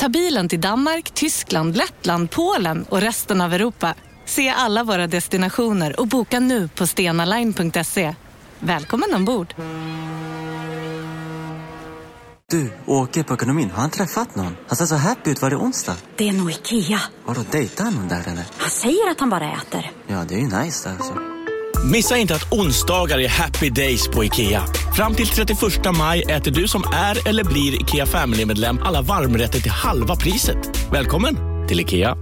Ta bilen till Danmark, Tyskland, Lettland, Polen och resten av Europa. Se alla våra destinationer och boka nu på stenaline.se. Välkommen ombord! Du, åker på ekonomin. Har han träffat någon? Han ser så happy ut. Var det onsdag? Det är nog Ikea. Har du dejtat någon där eller? Han säger att han bara äter. Ja, det är ju nice där alltså. Missa inte att onsdagar är happy days på IKEA. Fram till 31 maj äter du som är eller blir IKEA Family-medlem alla varmrätter till halva priset. Välkommen till IKEA.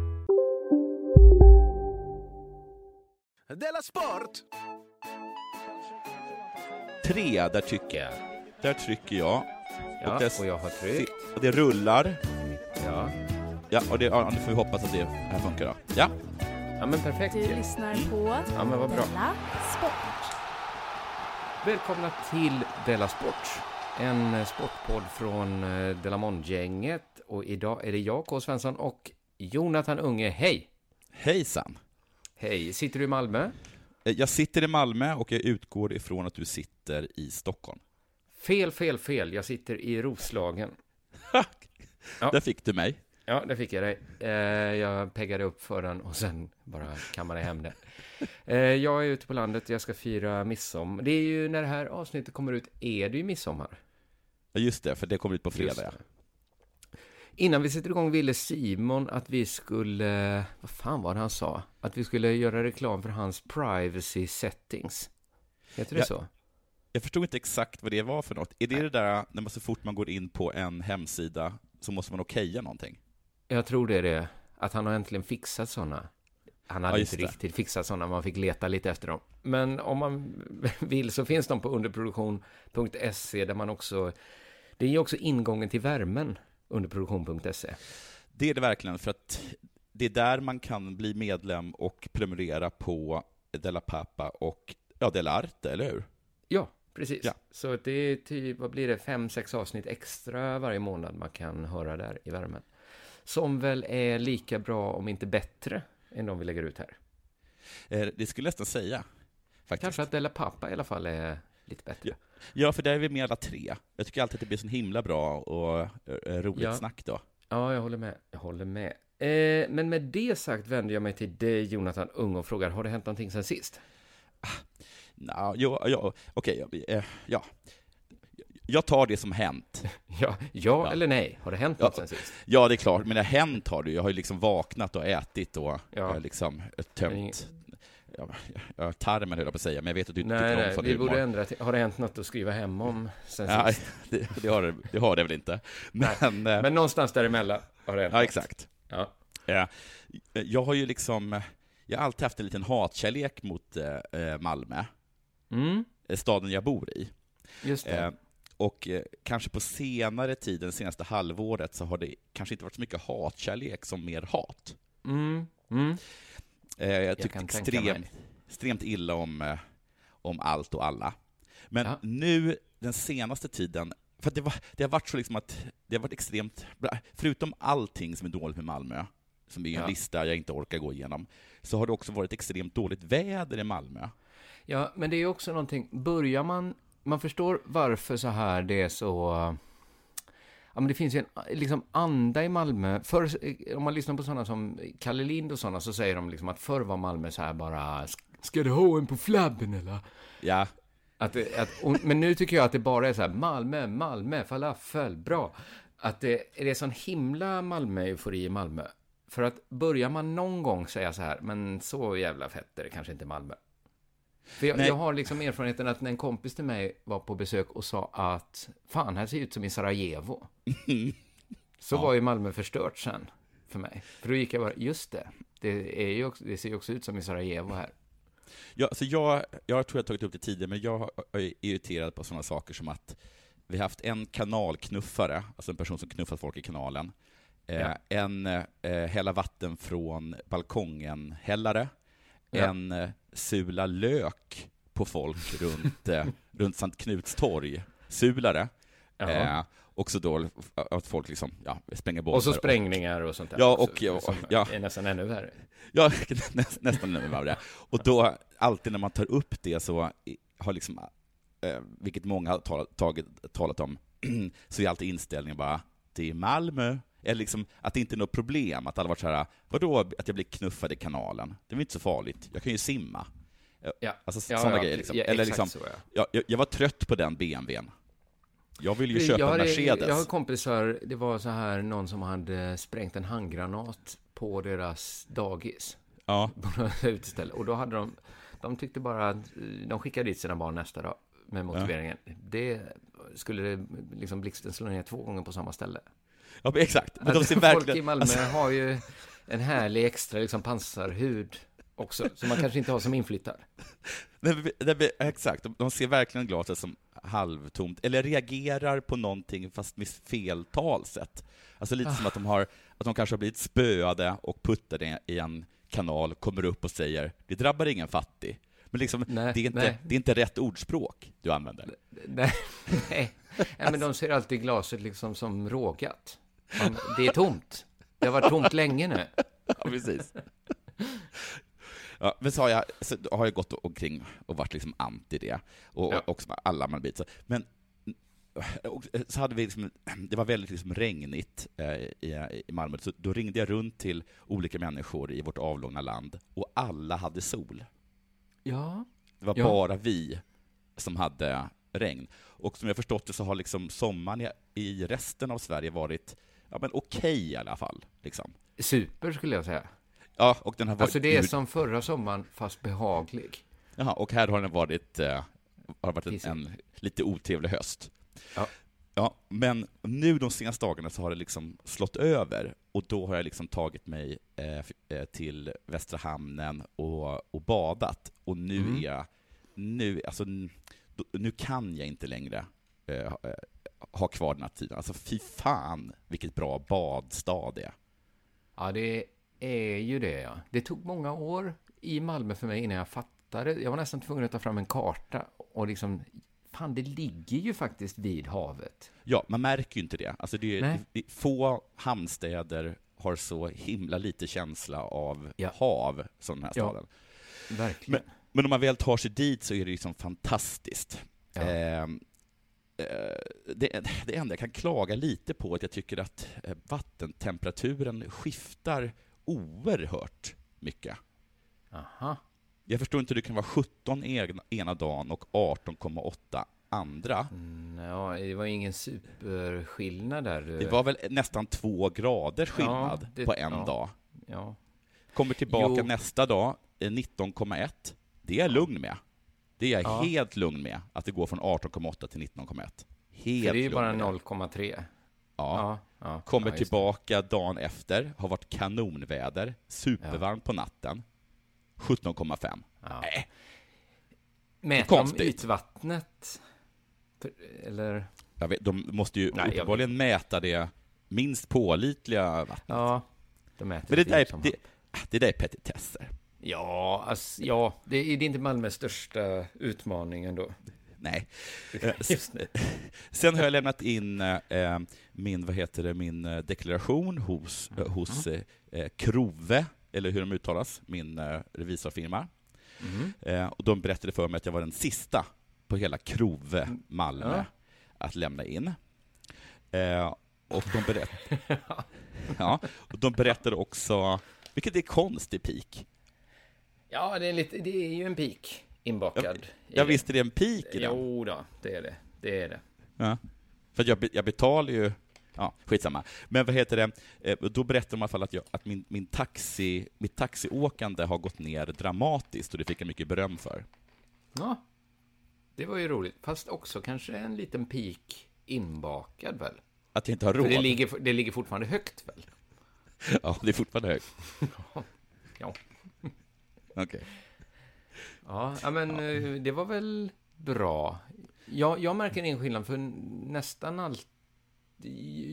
Della Sport! Tre, där tycker jag. Där trycker jag. Ja, och, det, och jag har tryckt. och det rullar. Ja. Ja, och det, ja, nu får vi hoppas att det här funkar då. Ja. Ja, men perfekt. Du lyssnar på Ja, men vad bra. Della Sport. Välkomna till Della Sport. En eh, sportpodd från eh, Delamond-gänget. Och idag är det jag, K. Svensson, och Jonathan Unge. Hej! Hejsan. Hej! Sitter du i Malmö? Eh, Jag sitter i Malmö och jag utgår ifrån att du sitter i Stockholm. Fel, fel, fel. Jag sitter i Roslagen. Ja. Där fick du mig. Ja, det fick jag dig. Eh, jag peggade upp för den och sen bara kammade hem det. Eh, jag är ute på landet, jag ska fira midsommar. Det är ju när det här avsnittet kommer ut, är det ju midsommar. Ja, just det, för det kommer ut på fredag. Innan vi sätter igång ville Simon att vi skulle, vad fan var det han sa? Att vi skulle göra reklam för hans privacy settings. Heter det Ja. så? Jag förstod inte exakt vad det var för något. Är det det där när man så fort man går in på en hemsida så måste man okeja någonting? Jag tror det är det. Att han har äntligen fixat sådana. Han hade Ja, inte riktigt fixat sådana, man fick leta lite efter dem. Men om man vill så finns de på underproduktion.se där man också... Det är ju också ingången till värmen, underproduktion.se. Det är det verkligen, för att det är där man kan bli medlem och prenumerera på Della Pappa och ja, Della Arte, eller hur? Ja, precis. Ja. Så det är typ, vad blir det, fem, sex avsnitt extra varje månad man kan höra där i värmen. Som väl är lika bra, om inte bättre, än de vi lägger ut här. Eh, Det skulle jag nästan säga. Faktiskt. Kanske att Della Pappa i alla fall är lite bättre. Ja. Ja, för där är vi med alla tre. Jag tycker alltid att det blir så himla bra och eh, roligt Ja. snack då. Ja, jag håller med. Jag håller med. Eh, men med det sagt vänder jag mig till dig, Jonathan Ung, och frågar, har det hänt någonting sen sist? Nå, jo, ja, okej, eh, ja. Jag tar det som hänt. Ja, ja, Ja. eller nej? Har det hänt Ja. något sen sist? Ja, det är klart, men det hänt har det ju. Jag har ju liksom vaknat och ätit och Ja. eh, liksom tömt ja, ja, tarmen höll jag på att säga, men jag vet att du inte Nej, tycker om nej, sån vi humor. borde ändra till, har det hänt något att skriva hem om sen Ja, sist? det, det, har det, det har det väl inte. Nej, Men, eh, Men någonstans däremellan har det hänt ja, exakt. Ja. Ja, jag har ju liksom, jag har alltid haft en liten hatkärlek mot eh, eh, Malmö, Mm, eh, staden jag bor i. just det. Och eh, kanske på senare tid, det senaste halvåret, så har det kanske inte varit så mycket hatkärlek som mer hat. Mm, mm. Eh, jag Jag tyckte tänka extremt, illa om, eh, om allt och alla. Men Ja. nu, den senaste tiden, för det, var, det har varit så liksom att, det har varit extremt, förutom allting som är dåligt med Malmö, som är en Ja. lista jag inte orkar gå igenom, så har det också varit extremt dåligt väder i Malmö. Ja, men det är också någonting, börjar man, man förstår varför så här det är så, ja men det finns ju en liksom anda i Malmö, förr, om man lyssnar på sådana som Kalle Lind och sådana så säger de liksom att förr var Malmö så här bara, ska du ha en på flabben eller? Ja, Att, att, och, men nu tycker jag att det bara är så här, Malmö, Malmö, falafel, bra. Att det, det är sån himla Malmö-eufori i Malmö. För att börjar man någon gång säga så här, men så jävla fett är det kanske inte Malmö. För jag, jag har liksom erfarenheten att när en kompis till mig var på besök och sa att fan, här ser ut som i Sarajevo. Så Ja. var ju Malmö förstört sen för mig. För då gick jag bara, just det, det, också, det ser ju också ut som i Sarajevo här. Ja, alltså jag, jag tror jag har tagit upp det tidigare, men jag är irriterad på sådana saker som att vi har haft en kanalknuffare, alltså en person som knuffat folk i kanalen, Eh, Ja. En eh, hälla vatten från balkongen-hällare. Ja. En eh, sula lök på folk runt, eh, runt Sankt Knuts torg. Sulare. Eh, också då att folk liksom, ja, spränger bomber. Och så sprängningar och sånt där. Ja, och, ja, som ja. är nästan ännu värre. Ja, nä, nästan nu var det. Och då, alltid när man tar upp det så har liksom, eh, vilket många har talat, tagit, talat om, så är alltid inställningen bara, det är Malmö. Eller liksom att det inte är något problem, att alla varit så här, vadå att jag blir knuffad i kanalen? Det är inte så farligt, jag kan ju simma. Eh, Ja. Alltså Ja, sådana ja, grejer liksom. ja, Eller liksom, så, ja. jag, jag, var trött på den BMWn. Jag vill ju köpa jag en hade- Mercedes. Jag har kompisar, det var så här någon som hade sprängt en handgranat på deras dagis. Ja. På något uteställe. Och då hade de, de tyckte bara att de skickade dit sina barn nästa dag med motiveringen. Det skulle det liksom blixten slå ner två gånger på samma ställe. Ja, exakt. Men de ser Folk verkligen... i Malmö alltså- har ju en härlig extra liksom pansarhud också, som man kanske inte har som inflyttad. Exakt, de, ser verkligen glaset som halvtomt, eller reagerar på någonting fast med fel talsätt. Alltså lite som att de, har, att de kanske har blivit spöade och puttade i en kanal, kommer upp och säger ”det drabbar ingen fattig”. Men liksom, Nej, det, är inte, nej. det är inte rätt ordspråk du använder. Nej, nej. nej men de ser alltid glaset liksom som rågat. Man, det är tomt. Det har varit tomt länge nu. Ja, precis. Ja, men så har jag, så har jag gått omkring och varit liksom anti det, och Ja. också alla man bit. Men och så hade vi liksom, det var väldigt liksom regnigt eh, i, i Malmö, så då ringde jag runt till olika människor i vårt avlånga land, och alla hade sol. Ja. Det var Ja. bara vi som hade regn. Och som jag förstått det så har liksom sommaren i resten av Sverige varit ja, men okej i alla fall. Liksom. Super skulle jag säga. Ja, och den har varit Alltså det är som förra sommaren, fast behaglig. Jaha, och här har den varit, eh, har varit en, en lite otrevlig höst. Ja. Ja, men nu de senaste dagarna så har det liksom slått över och då har jag liksom tagit mig eh, eh, till Västra hamnen och, och badat och nu Mm. är jag, nu, alltså, nu kan jag inte längre eh, ha- eh, ha kvar den här tiden. Alltså fy fan vilket bra badstad det är. Ja, det är ju det, ja. Det tog många år i Malmö för mig innan jag fattade. Jag var nästan tvungen att ta fram en karta och liksom, fan, det ligger ju faktiskt vid havet. Ja, man märker ju inte det. Alltså det, är, det, få hamnstäder har så himla lite känsla av Ja. hav som den här Ja, staden. Verkligen. Men, men om man väl tar sig dit så är det liksom fantastiskt. Ja. Eh, det, det enda jag kan klaga lite på är att jag tycker att eh, vattentemperaturen skiftar oerhört mycket. Aha. Jag förstår inte hur det kan vara 17 ena, ena dagen och 18,8 andra. Mm, ja, det var ingen superskillnad där. Det var väl nästan två graders skillnad Ja, det- på en ja. dag. Ja. Kommer tillbaka Jo. nästa dag, eh, 19,1. Det är jag lugn med. Det är jag Ja. helt lugn med, att det går från 18,8 till 19,1. Helt För det är ju bara med det. 0,3. Ja. Ja, ja, Kommer tillbaka dagen efter, har varit kanonväder, supervarmt på natten. 17,5. Ja. Nej, Mäter de ytvattnet? Eller? vet, de måste ju Nej, uppenbarligen mäta det minst pålitliga vattnet. Ja, de mäter Men det där, är, det, det där är petitesser. Ja, alltså, ja, det är, det är inte Malmös största utmaning ändå. Nej. Just nu. Sen har jag lämnat in eh, min, vad heter det, min eh, deklaration hos, Mm. eh, hos eh, eh, Krove, eller hur de uttalas, min eh, revisorfirma. Mm. Eh, och de berättade för mig att jag var den sista på hela Krove, Malmö, Mm. Att lämna in. Och de, berätt... ja, och de berättade också, vilket är konstig pik. Ja, det är, lite, det är ju en pik inbakad. Jag det. visste det är en pik i den. Jo då, det är det. Det är det. Ja. För jag, jag betalar ju... Ja, skitsamma. Men vad heter det? Eh, Då berättade de i alla fall att, jag, att min, min taxi, mitt taxiåkande har gått ner dramatiskt och det fick jag mycket beröm för. Ja, det var ju roligt. Fast också kanske en liten pik inbakad väl? Att jag inte har För råd. det ligger, det ligger fortfarande högt väl? Ja, det är fortfarande högt. Ja. Okej. Ja, ja men eh, det var väl bra. Jag, jag märker ingen skillnad för nästan allt.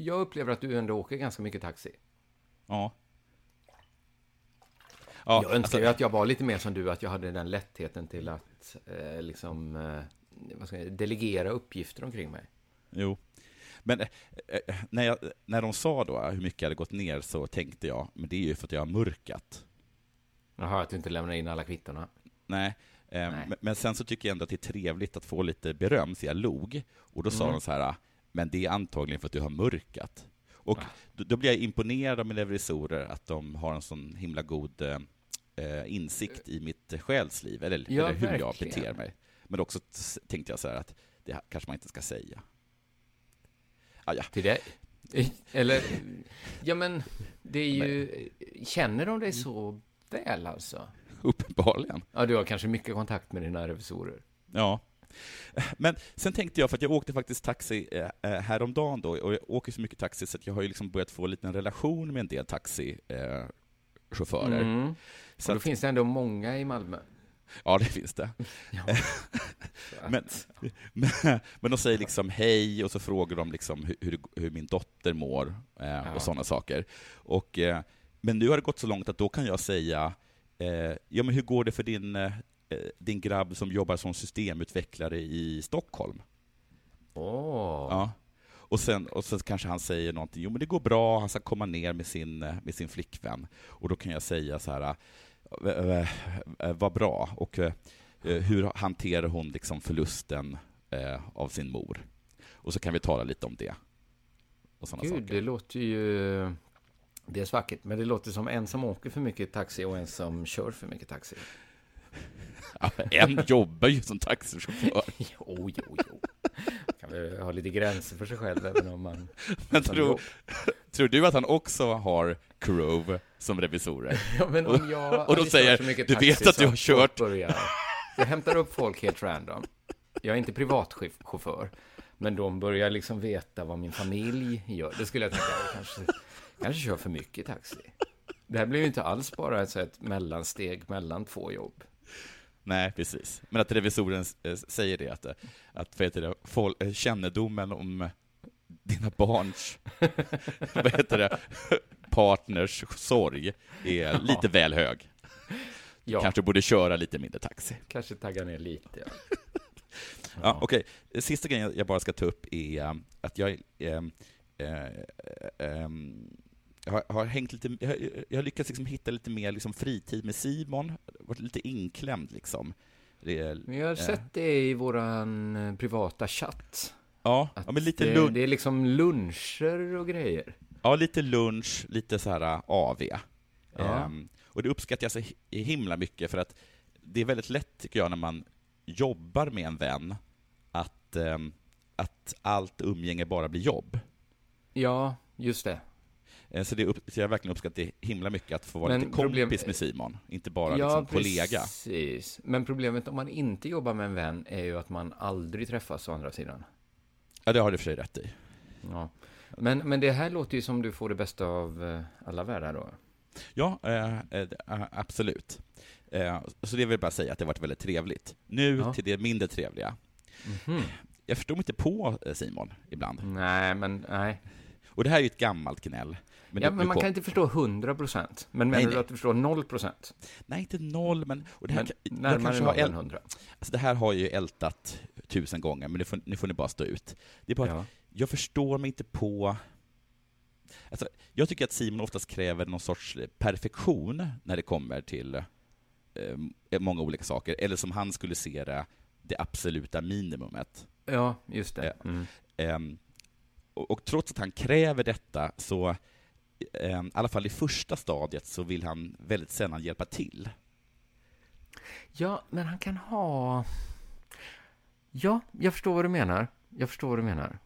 Jag upplever att du ändå åker ganska mycket taxi. Ja. Ja, jag önskar alltså- ju att jag var lite mer som du, att jag hade den lättheten till att eh, liksom, eh, vad ska jag, säga, delegera uppgifter omkring mig. Jo. Men eh, eh, när, jag, när de sa då hur mycket jag hade gått ner så tänkte jag, men det är ju för att jag har mörkat. Jaha, att du inte lämnar in alla kvittorna. Nej. eh, Nej. Men, sen så tycker jag ändå att det är trevligt att få lite beröm, så jag log. Och då sa Mm. de så här, men det är antagligen för att du har mörkat. Och Ah. då, då blir jag imponerad av mina revisorer, att de har en sån himla god eh, eh, insikt i mitt själsliv, eller, Ja, eller hur jag verkligen. beter mig. Men också tänkte jag så här att det kanske man inte ska säga. Ah, ja. Till dig? Eller, ja men, det är ju, känner de dig så väl alltså? Uppenbarligen. Ja, du har kanske mycket kontakt med dina revisorer. Ja. Men sen tänkte jag, för att jag åkte faktiskt taxi eh, eh, häromdagen då, och jag åker så mycket taxi så att jag har ju liksom börjat få en liten relation med en del taxichaufförer. Eh. Mm. Så Och då att- finns det ändå många i Malmö. Ja, det finns det. Ja. men, men, men de säger liksom hej och så frågar de liksom hur, hur, min dotter mår eh, Ja. och sådana saker. Och, eh, men nu har det gått så långt att då kan jag säga, eh, ja men hur går det för din, eh, din grabb som jobbar som systemutvecklare i Stockholm? Åh. Ja. Och sen, och sen kanske han säger någonting, jo men det går bra, han ska komma ner med sin, eh, med sin flickvän. Och då kan jag säga så här, eh, eh, vad bra, och hur hanterar hon liksom förlusten av sin mor? Och så kan vi tala lite om det. Och Gud, saker. det låter ju... Det är vackert, men det låter som en som åker för mycket taxi och en som kör för mycket taxi. Ja, en jobbar ju som taxichaufför. jo, jo, jo. Kan väl ha lite gränser för sig själv, även om man... Men tror, tror du att han också har Crove som revisorer? Ja, men om jag och, de säger, du vet att du har kört... Börjar, jag hämtar upp folk helt random. Jag är inte privatchaufför, men de börjar liksom veta vad min familj gör. Det skulle jag tänka, kanske, kanske kör för mycket taxi. Det här blir ju inte alls bara ett, så ett mellansteg mellan två jobb. Nej, precis. Men att revisoren eh, säger det, att, eh, att vad heter det, folk, eh, kännedomen om dina barns vad heter det, partners sorg är lite väl hög. Ja. Kanske borde köra lite mindre taxi. Kanske tagga ner lite, ja. Ja, Okej, sista grejen jag bara ska ta upp är att jag eh, eh, eh, jag har, har hängt lite, jag har, jag har lyckats liksom hitta lite mer liksom fritid med Simon, varit lite inklämd liksom. Det Men jag har eh, sett det i våran eh, privata chatt. Ja, ja men lite det, det är liksom luncher och grejer. Ja, lite lunch, lite så här AV. Ja. Ehm, och det uppskattar jag så hi- himla mycket för att det är väldigt lätt, tycker jag, när man jobbar med en vän, att, ehm, att allt umgänge bara blir jobb. Ja, just det. Eh, Så, det upp, så jag verkligen uppskattar det himla mycket att få vara Men lite kompis problem- med Simon, inte bara liksom kollega. precis. Men problemet om man inte jobbar med en vän är ju att man aldrig träffas å andra sidan. Ja, det har du för sig rätt i. Ja. Men, men det här låter ju som du får det bästa av eh, alla världar då. Ja, eh, eh, absolut. Eh, så det vill jag bara säga att det har varit väldigt trevligt. Nu Ja. till det mindre trevliga. Mhm. Jag förstår mig inte på Simon ibland. Nej, men nej. Och det här är ju ett gammalt gnäll. Men ja, nu- men man kom- kan inte förstå 100 procent. Men menar nej. du att du förstår 0 procent? Nej, inte noll, men... Och det här, Men närmare kanske har noll än äl- 100. Alltså det här har jag ju ältat tusen gånger, men nu får, nu får ni bara stå ut. Det är bara Ja. att jag förstår mig inte på... Alltså, jag tycker att Simon oftast kräver någon sorts perfektion när det kommer till eh, många olika saker, eller som han skulle se det, det absoluta minimumet. Ja, just det. Eh, Mm. ehm, och, och trots att han kräver detta, så ehm, i alla fall i första stadiet, så vill han väldigt sällan hjälpa till. Ja, men han kan ha... Ja, jag förstår vad du menar. Jag förstår vad du menar.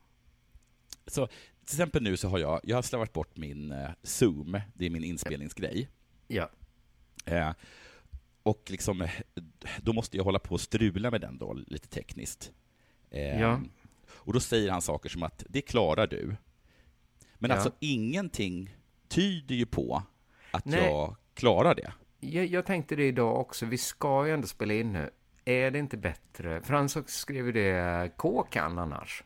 Så till exempel nu så har jag, jag har slarvat bort min eh, Zoom, det är min inspelningsgrej. Ja. Eh, och liksom, eh, då måste jag hålla på och strula med den då, lite tekniskt. Eh, Ja. Och då säger han saker som att det klarar du. Men Ja. alltså ingenting tyder ju på att Nej. jag klarar det. Jag, jag tänkte det idag också. Vi ska ju ändå spela in nu. Är det inte bättre? För han så skrev ju det K kan annars.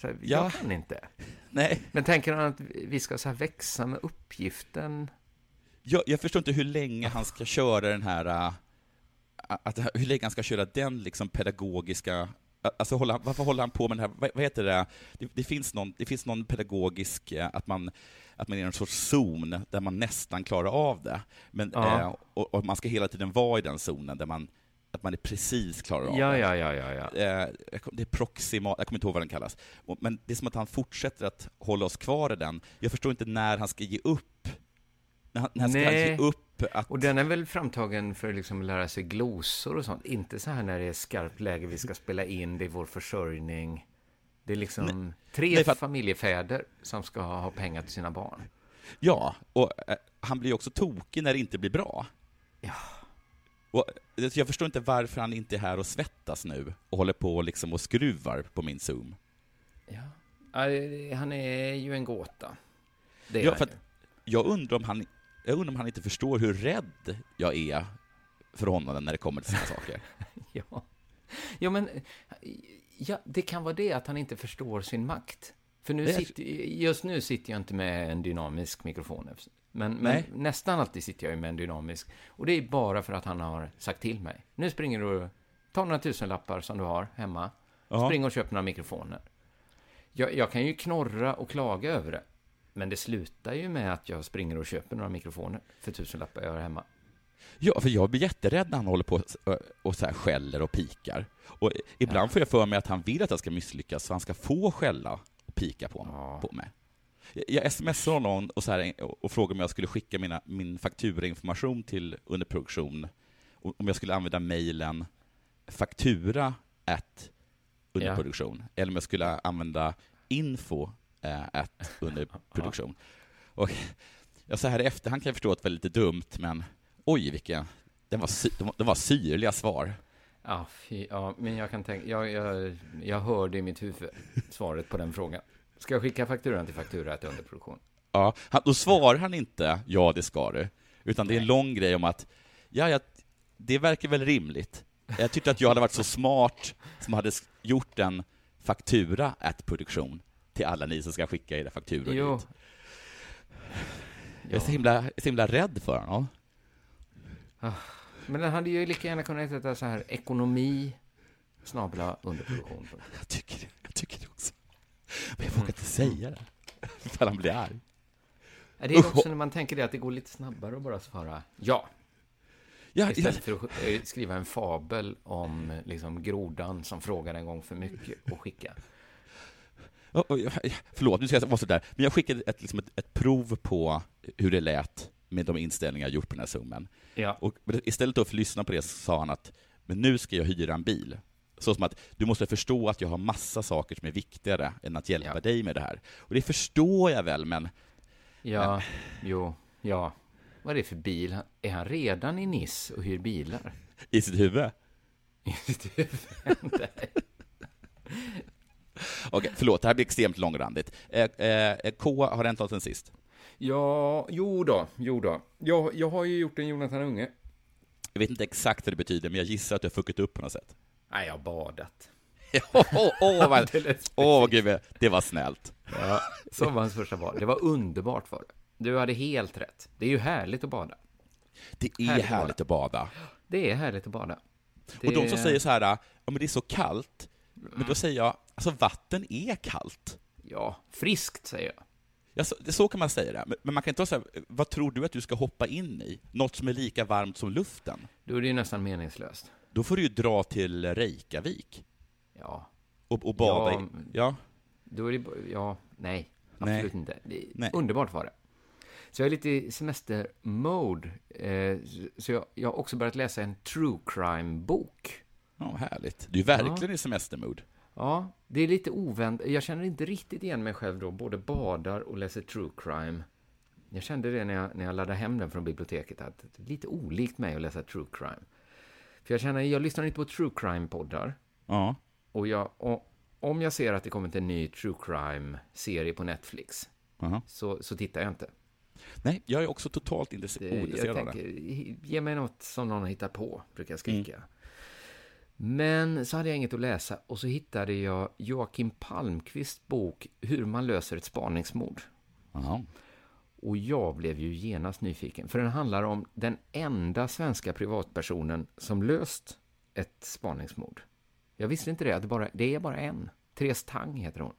Så här, Ja. Jag kan inte. Nej, Men tänker han att vi ska så här växa med uppgiften? jag, jag förstår inte hur länge han ska köra den här, äh, att, hur länge han ska köra den liksom pedagogiska, alltså hålla, varför håller han på med den här, vad, vad heter det? det, det finns någon, det finns någon pedagogisk, äh, att man, att man är i en sorts zon där man nästan klarar av det, men, Ja. eh, och, och man ska hela tiden vara i den zonen där man, att man är precis klarar av Ja, det. ja, ja, ja, ja. Eh, det är proximal, jag kommer inte ihåg vad den kallas. Men det är som att han fortsätter att hålla oss kvar i den. Jag förstår inte när han ska ge upp. När han, när han ska ge upp att... Och den är väl framtagen för att liksom lära sig glosor och sånt. Inte så här när det är skarpt läge, vi ska spela in, det är vår försörjning. Det är liksom tre Nej, för familjefäder som ska ha pengar till sina barn. Ja, och eh, han blir också tokig när det inte blir bra. Ja. Och, eh, jag förstår inte varför han inte är här och svettas nu och håller på liksom och skruvar på min Zoom. Ja. Han är ju en gåta. Det är Ja, för att jag undrar om han, jag undrar om han inte förstår hur rädd jag är för honom när det kommer till sådana saker. Ja. ja, men ja, det kan vara det att han inte förstår sin makt. För nu sitter, just nu sitter jag inte med en dynamisk mikrofon. Men, men nästan alltid sitter jag med en dynamisk. Och det är bara för att han har sagt till mig. Nu springer du, ta några tusenlappar som du har hemma. Ja. Spring och köp några mikrofoner. Jag, jag kan ju knorra och klaga över det. Men det slutar ju med att jag springer och köper några mikrofoner för tusenlappar jag har hemma. Ja, för jag blir jätterädd när han håller på och, så här skäller och pikar. Och ibland får jag för mig att han vill att jag ska misslyckas, så han ska få skälla och pika på, Ja. på mig. Jag- smsar honom och, så här, och frågade om jag skulle skicka mina, min fakturainformation till underproduktion, om jag skulle använda mejlen faktura at underproduktion, eller om jag skulle använda info eh, at underproduktion. Och ja, så här i efterhand kan jag förstå att det var lite dumt, men oj, vilka, det var, sy, det var, syrliga svar. Ja, fy, ja, men jag kan tänka, jag, jag, jag hörde i mitt huvud svaret på den frågan. Ska jag skicka fakturan till faktura till underproduktion? Ja, han, då svarar han inte ja, det ska du, utan det är en lång grej om att ja, ja, det verkar väl rimligt. Jag tyckte att jag hade varit så smart som hade gjort en faktura at produktion till alla ni som ska skicka era fakturor Jo. dit. Jag är så himla, så himla rädd för honom. Men den hade ju lika gärna kunnat heta så här ekonomi snabla underproduktion. Jag tycker det, jag tycker det också. Men jag vågar inte säga det. Ifall han blir arg. Ja, Det är också när man tänker det att det går lite snabbare att bara svara ja. Ja, Istället för att eh, skriva en fabel om liksom, grodan som frågar en gång för mycket och skicka. Och jag- Förlåt, nu ska jag vara sådär. Men jag skickade ett, liksom ett, ett prov på hur det lät med de inställningar jag gjort på den här zoomen. Ja. Och istället för att lyssna på det så sa han att men nu ska jag hyra en bil. Så som att du måste förstå att jag har massa saker som är viktigare än att hjälpa Ja. dig med det här. Och det förstår jag väl, men Ja, jo, ja. Vad är det för bil? Är han redan i Nice och hyr bilar? i sitt huvud. I sitt huvud? Nej. Okej, förlåt, det här blir extremt långrandigt. Eh, eh, K har hänt något sen sist. Ja, jo då, jo då. Jag, jag har ju gjort en Jonathan Unge. Jag vet inte exakt vad det betyder, men jag gissar att du har fuckat upp på något sätt. Nej, jag har badat. Åh, åh, åh, vad, åh, gud, det var snällt. Ja, sommarens första bad. Det var underbart var det. Du hade helt rätt. Det är ju härligt att bada. Det är Härligt härligt, att att bada. Det är härligt att bada. Det Och de som säger så här, ja men det är så kallt, men då säger jag, alltså vatten är kallt. Ja, friskt säger jag. Ja, så, så kan man säga det. Men, man kan inte vara så här, vad tror du att du ska hoppa in i? Något som är lika varmt som luften? Då är det ju nästan meningslöst. Då får du ju dra till Reykjavik Ja, och, och bada Ja, i... Ja. då är det... Ja, nej. Nej. Absolut inte. Det, Nej. Underbart var det. Så jag är lite i semester-mode. Eh, så jag, jag har också börjat läsa en true crime-bok. ja, härligt. Du är verkligen i semestermood. Ja, det är lite oväntat. Jag känner inte riktigt igen mig själv då. Både badar och läser true crime. Jag kände det när jag, när jag laddade hem den från biblioteket. Att det är lite olikt mig att läsa true crime. För jag känner, jag lyssnar inte på true crime-poddar. Ja. Och, jag, och om jag ser att det kommit en ny true crime-serie på Netflix, Aha. så, så tittar jag inte. Nej, jag är också totalt intresse- Det, jag ointresserad av det. ge mig något som någon har hittat på, brukar jag skrika. Mm. Men så hade jag inget att läsa och så hittade jag Joakim Palmqvists bok Hur man löser ett spaningsmord. Jaha. Och jag blev ju genast nyfiken, för den handlar om den enda svenska privatpersonen som löst ett spaningsmord. Jag visste inte det, att det, bara, det är bara en. Therese Tang heter hon.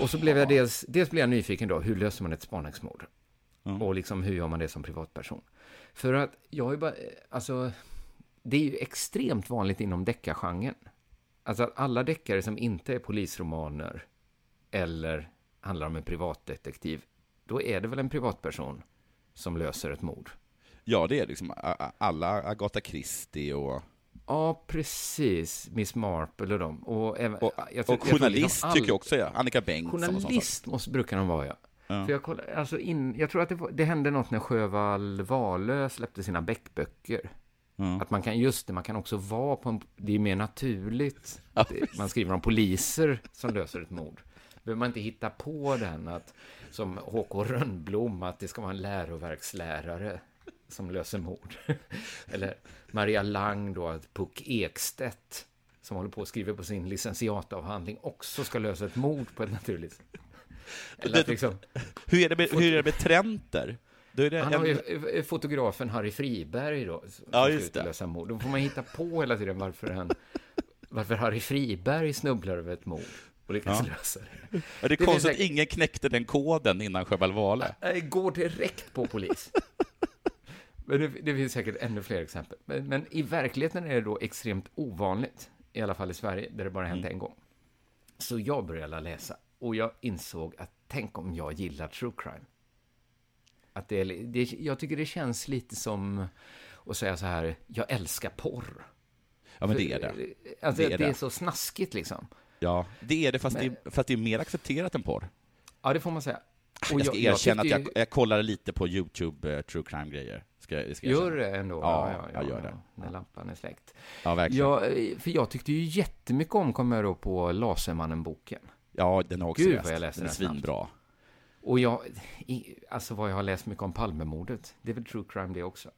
Och så blev jag dels, dels blev jag nyfiken då, hur löser man ett spaningsmord? Och liksom hur gör man det som privatperson? För att jag har ju bara, alltså, det är ju extremt vanligt inom deckargenren. Alltså att alla deckare som inte är polisromaner eller handlar om en privatdetektiv, då är det väl en privatperson som löser ett mord. Ja, det är liksom alla Agatha Christie och... Ja, precis. Miss Marple och dem. Och, även, Och, jag tror- och jag tror journalist liksom all- tycker jag också är. Annika Bengtsson och sånt. Journalist måste, brukar de vara, ja. Ja. För jag, kollar, alltså in, jag tror att det, det hände något när Sjövall Wahlöö släppte sina Beck-böcker. Att man kan, just det, man kan också vara på en, det är mer naturligt. att man skriver om poliser som löser ett mord. Behöver man inte hitta på den, att, som H.K. Rönnblom, att det ska vara en läroverkslärare som löser mord. Eller Maria Lang då, att Puck Ekstedt, som håller på att skriva på sin licentiatavhandling, också ska lösa ett mord på ett naturligt sätt. Eller att Det- liksom, Hur är det med, hur är det med Trenter? Det han har ju fotografen Harry Friberg då, Ja, just det. mord. Då får man hitta på hela tiden varför han, varför Harry Friberg snubblar över ett mord och lyckas Ja. lösa det. Ja, det är Det konstigt att ingen knäckte den koden innan Sjöwall Wahlöö. Nej, går direkt på polis. Men det, det finns säkert ännu fler exempel. Men, men i verkligheten är det då extremt ovanligt, i alla fall i Sverige, där det bara hänt en gång. Så jag började läsa och jag insåg att tänk om jag gillar true crime. Att det, är det, jag tycker det känns lite som att säga så här, jag älskar porr. Ja, men det är det. Alltså, Det det är är, det. så snaskigt liksom. Ja, det är det, fast, Men- det, fast det är mer accepterat än porr. Ja, det får man säga. jag ska erkänna tyckte att jag, jag kollar lite på YouTube eh, true crime-grejer. Ska, jag- ska jag Gör det ändå? Ja, jag gör det. När lampan är släckt. Ja, verkligen. Ja, eh, för jag tyckte ju jättemycket om, kommer jag då på Lasermannen-boken. Ja, den har jag också Gud läst. vad jag läste Den är svinbra. Och jag, i, alltså vad jag har läst mycket om Palmemordet. Det är väl true crime det också?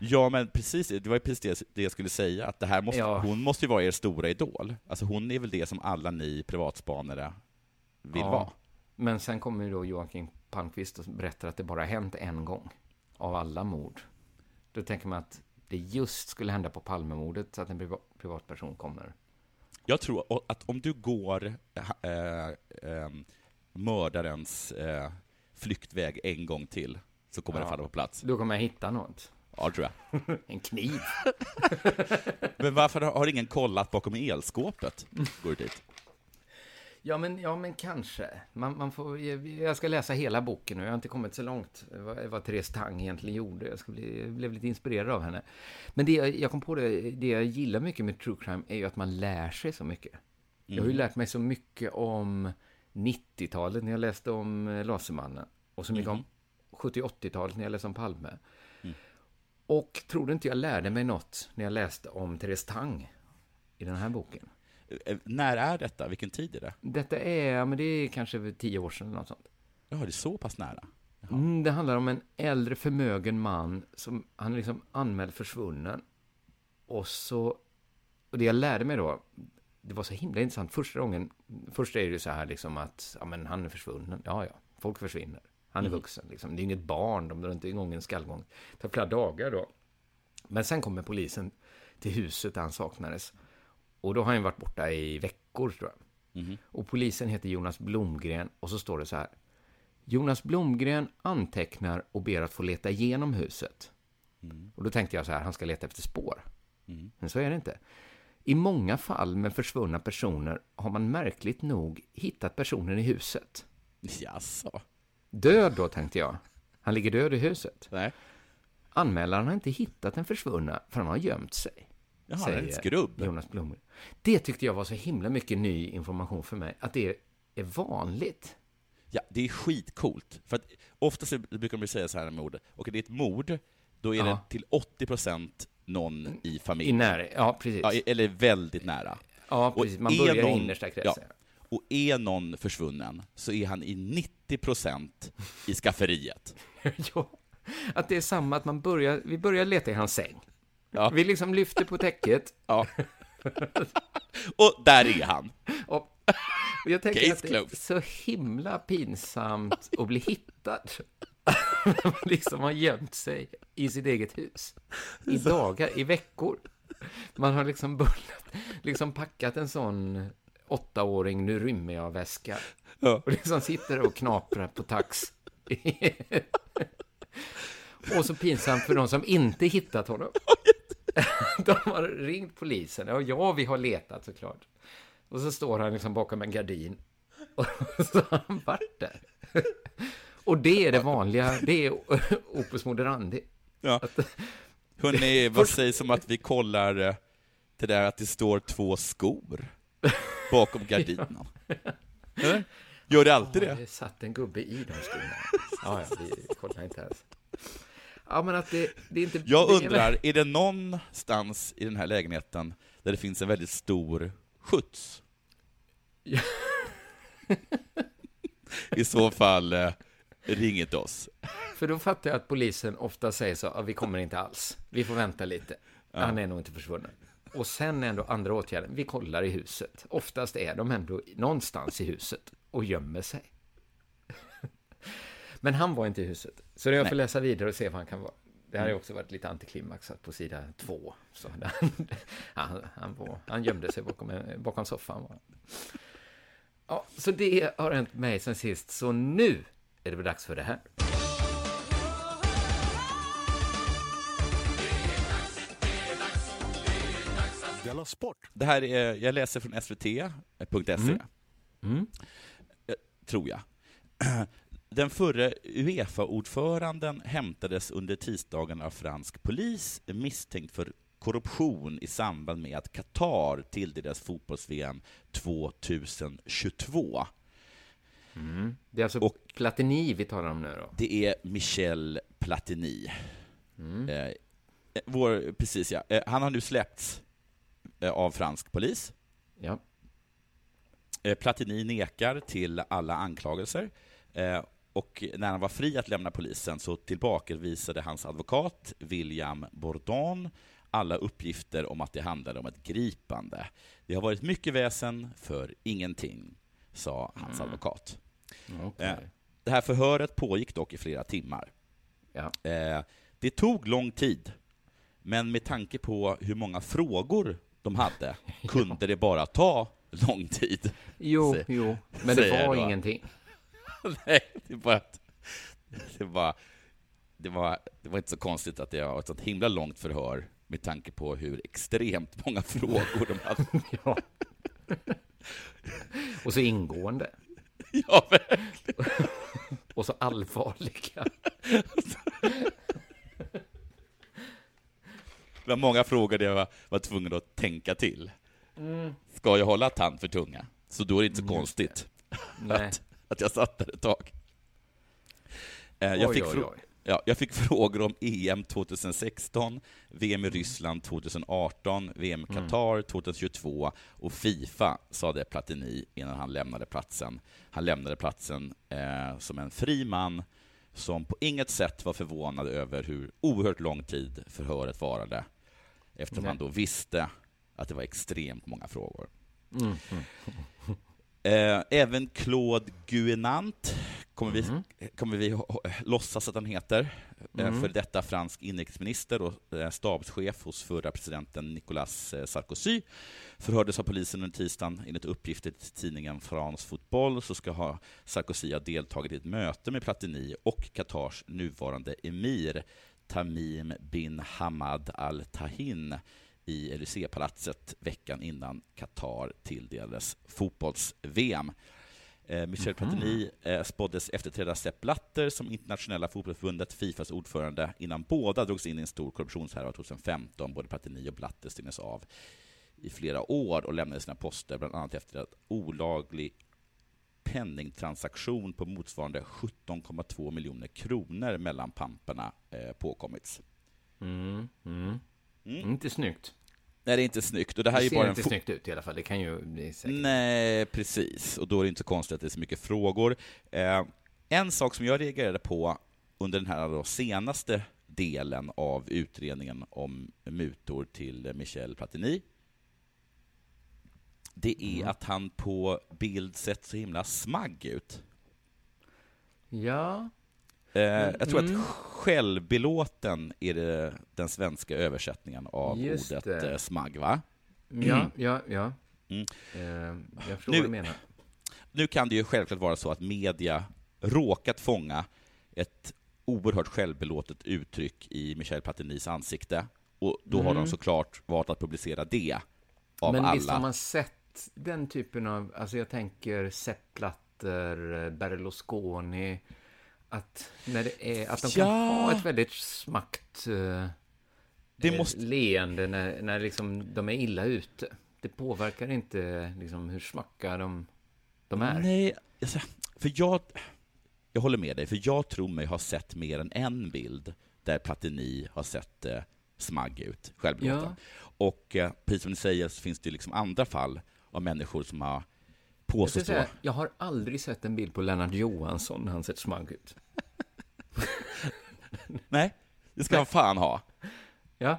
Ja, men precis, det var precis det, jag skulle säga, att det här måste, Ja. hon måste ju vara er stora idol. Alltså hon är väl det som alla ni privatspanare vill Ja. vara. Men sen kommer ju då Joakim Palmqvist och berättar att det bara hänt en gång av alla mord. Då tänker man att det just skulle hända på Palmemordet så att en priva- privatperson kommer. Jag tror att om du går äh, äh, mördarens äh, flyktväg en gång till, så kommer Ja. den falla på plats. Då kommer jag hitta något. Ja, tror jag. En kniv. Men varför har ingen kollat bakom elskåpet? Går du dit? Ja, men, ja, men kanske. Man, man får, jag ska läsa hela boken och jag har inte kommit så långt vad, vad Therese Tang egentligen gjorde. Jag ska bli, jag blev lite inspirerad av henne. Men det jag, jag kom på det, det jag gillar mycket med true crime är ju att man lär sig så mycket. Jag har ju Mm. lärt mig så mycket om 90-talet när jag läste om eh, Lasermannen och så mycket om 70-80-talet när jag läste om Palme. Och trodde inte jag lärde mig något när jag läste om Therese Tang i den här boken. Eh, När är detta? Vilken tid är det? Detta är, men det är kanske tio år sedan eller något sånt. Ja, det är så pass nära. Mm, det handlar om en äldre förmögen man som han är liksom anmäld försvunnen. Och så, och det jag lärde mig då, det var så himla intressant. Första gången, först är det så här liksom att, ja men han är försvunnen. Ja, ja, folk försvinner. Han är Mm. vuxen liksom. Det är inget barn, de drar inte igång en skallgång. Det tar flera dagar då. Men sen kommer polisen till huset där han saknades. Och då har han varit borta i veckor, tror jag. Mhm. Och polisen heter Jonas Blomgren och så står det så här. Jonas Blomgren antecknar och ber att få leta igenom huset. Och då tänkte jag så här, han ska leta efter spår. Mm. Men så är det inte. I många fall med försvunna personer har man märkligt nog hittat personen i huset. Jaså? Död då, tänkte jag. Han ligger död i huset. Nej. Anmälaren har inte hittat den försvunna för han har gömt sig. Jaha, är en skrubb. Jonas Blomgren. Det tyckte jag var så himla mycket ny information för mig. Att det är vanligt. Ja, det är skitcoolt. För att oftast brukar man säga så här med mord, och det är ett mord, då är det Ja. till 80% någon i familjen. I nära, ja precis. Ja, eller väldigt nära. Ja, precis. Man börjar i innersta kretsen. Ja, och är någon försvunnen så är han i 90% i skafferiet. ja, att det är samma, att man börjar, vi börjar leta i hans säng. Ja. Vi liksom lyfter på täcket. Ja. Och där är han. Och jag tänker Case att det är closed. så himla pinsamt att bli hittad. Man liksom har gömt sig i sitt eget hus. I dagar, i veckor. Man har liksom bullat, liksom packat en sån åttaåring, nu rymmer jag väska. Ja. Och liksom sitter och knaprar på tax. och så pinsamt för de som inte hittat honom. De har ringt polisen. Och ja, vi har letat såklart. Och så står han liksom bakom en gardin. Och så har han varit där. Och det är det vanliga, det är opus moderandi. Ja. Hörrni, vad sägs om att vi kollar eh, det där att det står två skor bakom gardinen? Eller? Gör det alltid Ja, det? Det satt en gubbe i de skorna. Ja, ja, vi kollar inte ens. Ja, men att det, det är inte... Jag undrar, är det någonstans i den här lägenheten där det finns en väldigt stor skjuts? I så fall, eh, ring inte oss. För då fattar jag att polisen ofta säger så, ja, vi kommer inte alls. Vi får vänta lite. Ja. Han är nog inte försvunnen. Och sen ändå andra åtgärden, vi kollar i huset. Oftast är de ändå någonstans i huset och gömmer sig. Men han var inte i huset. Så jag får Nej. läsa vidare och se vad han kan vara. Det här har Mm. också varit lite antiklimaxat på sida två. Så han, han, han, var, han gömde sig bakom, bakom soffan. Ja, så det har hänt mig sen sist. Så nu är det väl dags för det här. Della Sport. Det här är, jag läser från svt.se, Mm. Mm. Eh, tror jag. Den förre Uefa-ordföranden hämtades under tisdagen av fransk polis misstänkt för korruption i samband med att Qatar tilldelades fotbolls-VM 2022. Mm. Det är alltså Platini vi talar om nu då? Det är Michel Platini. Mm. Eh, vår, precis ja. Eh, han har nu släppts eh, av fransk polis. Ja. Eh, Platini nekar till alla anklagelser. Eh, och när han var fri att lämna polisen så tillbakavisade hans advokat William Bourdon alla uppgifter om att det handlade om ett gripande. Det har varit mycket väsen för ingenting, sa hans Mm. advokat. Okej. Det här förhöret pågick dock i flera timmar. Ja. Eh, Det tog lång tid, men med tanke på hur många frågor de hade kunde det bara ta lång tid. Jo, Sä- jo, men det var ingenting. Nej, det var, det var, det var, det var inte så konstigt att det var ett sånt himla långt förhör med tanke på hur extremt många frågor de hade. ja. Och så ingående. Ja, verkligen. Och så allvarliga. Det var många frågor där jag var, var tvungen att tänka till. Mm. Ska jag hålla tand för tunga? Så då är det inte så Just konstigt att, att jag satt där ett tag. Eh, Jag Oj, fick, oj, oj. Ja, jag fick frågor om EM 2016, VM i Ryssland 2018, VM i Mm. Qatar 2022 och Fifa, sa det Platini innan han lämnade platsen. Han lämnade platsen eh, som en fri man som på inget sätt var förvånad över hur oerhört lång tid förhöret varade, eftersom Nej. han då visste att det var extremt många frågor. Mm. Eh, även Claude Guénant kommer vi, Mm. kommer vi låtsas att han heter, eh, Mm. för detta fransk inrikesminister och eh, stabschef hos förra presidenten Nicolas Sarkozy, förhördes av polisen under tisdagen. Enligt uppgifter till tidningen France Football så ska ha Sarkozy ha deltagit i ett möte med Platini och Qatars nuvarande emir Tamim bin Hamad Al Tahin i Élysée-palatset veckan innan Qatar tilldelades fotbolls-VM. Eh, Michel Platini eh, spåddes efterträda Sepp Blatter som internationella fotbollsförbundet, Fifas ordförande, innan båda drogs in i en stor korruptionshärva 2015. Både Platini och Blatter stängdes av i flera år och lämnade sina poster, bland annat efter att olaglig penningtransaktion på motsvarande 17,2 miljoner kronor mellan pamperna eh, påkommits. Mm. Mm. Mm. Inte snyggt. Nej, det är inte snyggt. Och det här det är ser bara en inte fo- snyggt ut i alla fall. Det kan ju säkert. Nej, precis. Och då är det inte så konstigt att det är så mycket frågor. Eh, en sak som jag reagerade på under den här senaste delen av utredningen om mutor till Michel Platini. Det är Mm. att han på bild sett så himla smagg ut. Ja. Eh, jag tror Mm. att självbelåten är det, den svenska översättningen av Just ordet det. eh, smagg, va? Ja, ja, ja. Mm. Eh, jag förstår Nu- vad du menar. Nu kan det ju självklart vara så att media råkat fånga ett oerhört självbelåtet uttryck i Michel Platinis ansikte, och då har Mm. de såklart valt att publicera det av Men alla. visst har man sett den typen av, alltså jag tänker Sepp Blatter, eh, Berlusconi, att, när det är, att de kan Ja. ha ett väldigt smakt eh, Det eh, måste- leende när, när liksom de är illa ute. Det påverkar inte liksom hur smacka de, de är. Nej, för jag, jag håller med dig, för jag tror mig ha sett mer än en bild där Platini har sett eh, smagg ut, självbelåten. Ja. Och eh, precis som ni säger så finns det liksom andra fall av människor som har Jag, ska påstått säga, så. jag har aldrig sett en bild på Lennart Johansson när han sett smagg ut. Nej, det ska han fan ha. Ja,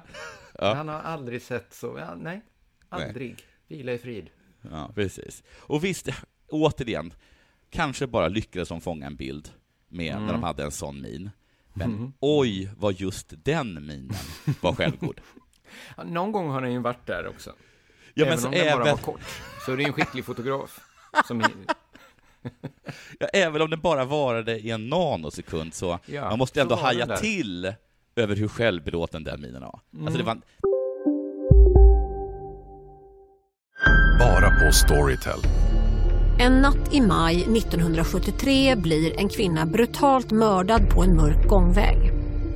Ja. han har aldrig sett så, ja, nej, aldrig. Vila i frid. Ja, precis. Och visst, återigen, kanske bara lyckades de fånga en bild med Mm. när de hade en sån min. Men Mhm. oj, vad just den minen var självgod. Någon gång har den ju varit där också. Ja, men även så om den bara även- var kort. Så det är en skicklig fotograf. Som... Ja, även om den bara varade i en nanosekund så Ja, man måste ändå haja till över hur självbelåten den minen var. Alltså det Mm. var Bara på Storytel. En natt i maj 1973 blir en kvinna brutalt mördad på en mörk gångväg.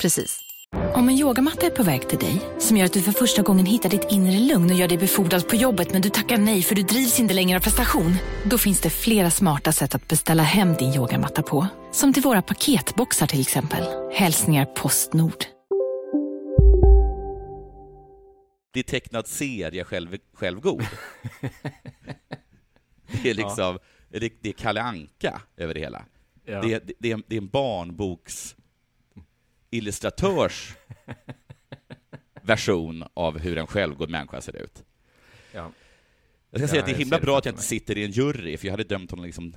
precis. Om en yogamatta är på väg till dig, som gör att du för första gången hittar ditt inre lugn och gör dig befordrad på jobbet men du tackar nej för du drivs inte längre av prestation. Då finns det flera smarta sätt att beställa hem din yogamatta på. Som till våra paketboxar till exempel. Hälsningar Postnord. det är tecknad serie själv, självgod. Det är liksom, det, det är Kalle Anka över det hela. Ja. Det, är- det, det, är en, det är en barnboks illustratörs version av hur en självgod människa ser ut. Ja. Jag ska säga att det är himla bra att jag inte sitter i en jury, för jag hade dömt honom liksom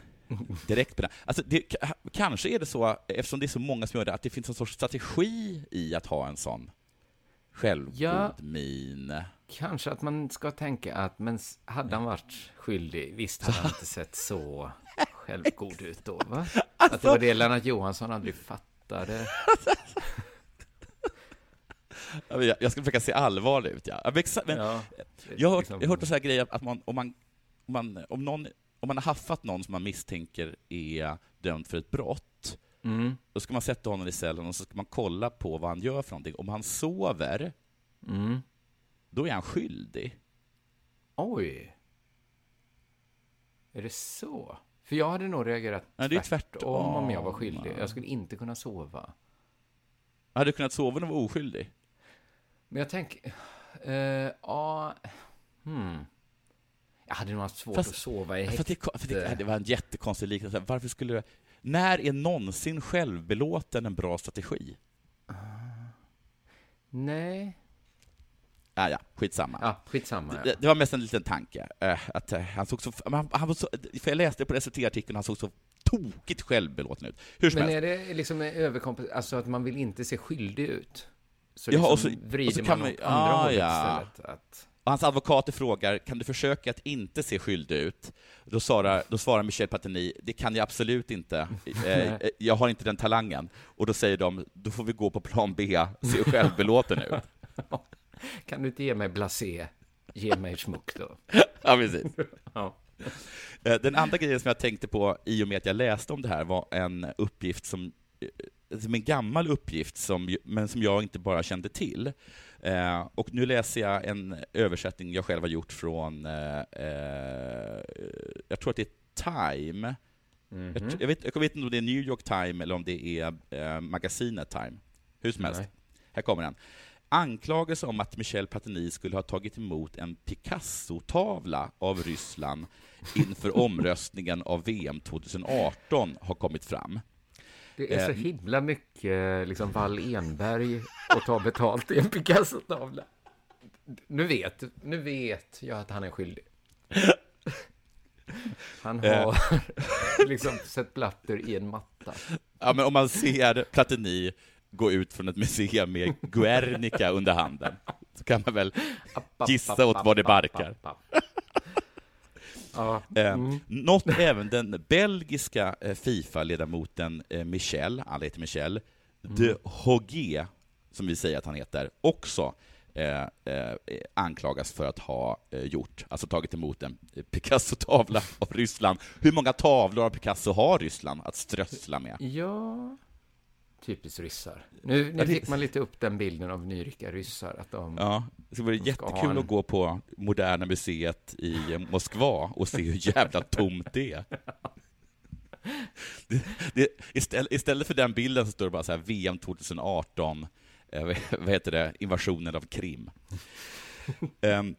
direkt på den. Alltså det, ka- kanske är det så, eftersom det är så många som gör det, att det finns en sorts strategi i att ha en sån självgod Ja. min. Kanske att man ska tänka att, men hade han varit skyldig, visst hade han inte sett så självgod ut då, va? Att det var det Lennart Johansson aldrig fattade. Men Jag, jag ska försöka se allvarlig ut, ja. Ja, Men, exa- men, Ja, jag, har hört, liksom- jag har hört en sån här grej att man, om, man, om, man, om, någon, om man har haffat någon som man misstänker är dömd för ett brott, Mm. då ska man sätta honom i cellen och så ska man kolla på vad han gör för någonting. Om han sover, Mm. då är han skyldig. Oj. Är det så? För jag hade nog reagerat Nej, det är tvärtom om jag var skyldig. Jag skulle inte kunna sova. Hade du kunnat sova när du var oskyldig? Men jag tänker... eh, Ja... hmm. Jag hade nog haft svårt Fast- att sova i häkte. det, för det, det var en jättekonstig liknelse. Varför skulle du... När är någonsin självbelåten en bra strategi? Nej. Ah, ja, skitsamma. Ja, skitsamma. Det, Ja. det var mest en liten tanke. eh, att eh, han såg så, han, han var så... För jag läste på SVT-artikeln, han såg så tokigt självbelåten ut. Hur som Men helst. är det liksom överkompens... Alltså att man vill inte se skyldig ut? Så Ja, liksom och så- vrider och så kan man man- åt andra ah, hållet ja. istället? Att... Och hans advokater frågar, kan du försöka att inte se skyldig ut? Då svarar, då svarar Michel Platini, det kan jag absolut inte. Eh, jag har inte den talangen. Och då säger de, då får vi gå på plan B, se självbelåten ut. Kan du inte ge mig blasé? Ge mig smuck då. Ja, precis. Ja. Eh, Den andra grejen som jag tänkte på i och med att jag läste om det här var en uppgift som som en gammal uppgift, som, men som jag inte bara kände till. Eh, och nu läser jag en översättning jag själv har gjort från, eh, eh, jag tror att det är Time. Jag, tr- jag, vet, jag vet inte om det är New York Time eller om det är eh, magasinet Time. Hur som helst. Nej. Här kommer den. Anklagelse om att Michel Platini skulle ha tagit emot en Picasso-tavla av Ryssland inför omröstningen av VM 2018 har kommit fram. Det är så Eh, himla mycket liksom Wall Enberg att ta betalt i en Picasso-tavla. Nu vet, nu vet jag att han är skyldig. Han Eh. har liksom sett Blatter i en matta. Ja, men om man ser Platini gå ut från ett museum med Guernica under handen, så kan man väl gissa åt vad det barkar. Ja. Eh, Mm. Något även den belgiska eh, Fifa-ledamoten eh, Michel, alla heter Michel, de Hogue, som vi säger att han heter, också eh, eh, anklagas för att ha eh, gjort, alltså tagit emot en Picasso-tavla av Ryssland. Hur många tavlor av Picasso har Ryssland att strössla med? Ja, typiskt ryssar. Nu, nu det- fick man lite upp den bilden av nyrika ryssar, att de... Ja, det vore de ska ha jättekul en- att gå på Moderna Museet i Moskva och se hur jävla tomt det är. Det, det, istället, istället för den bilden så står det bara så här VM 2018, eh, vad heter det, invasionen av Krim. Ehm,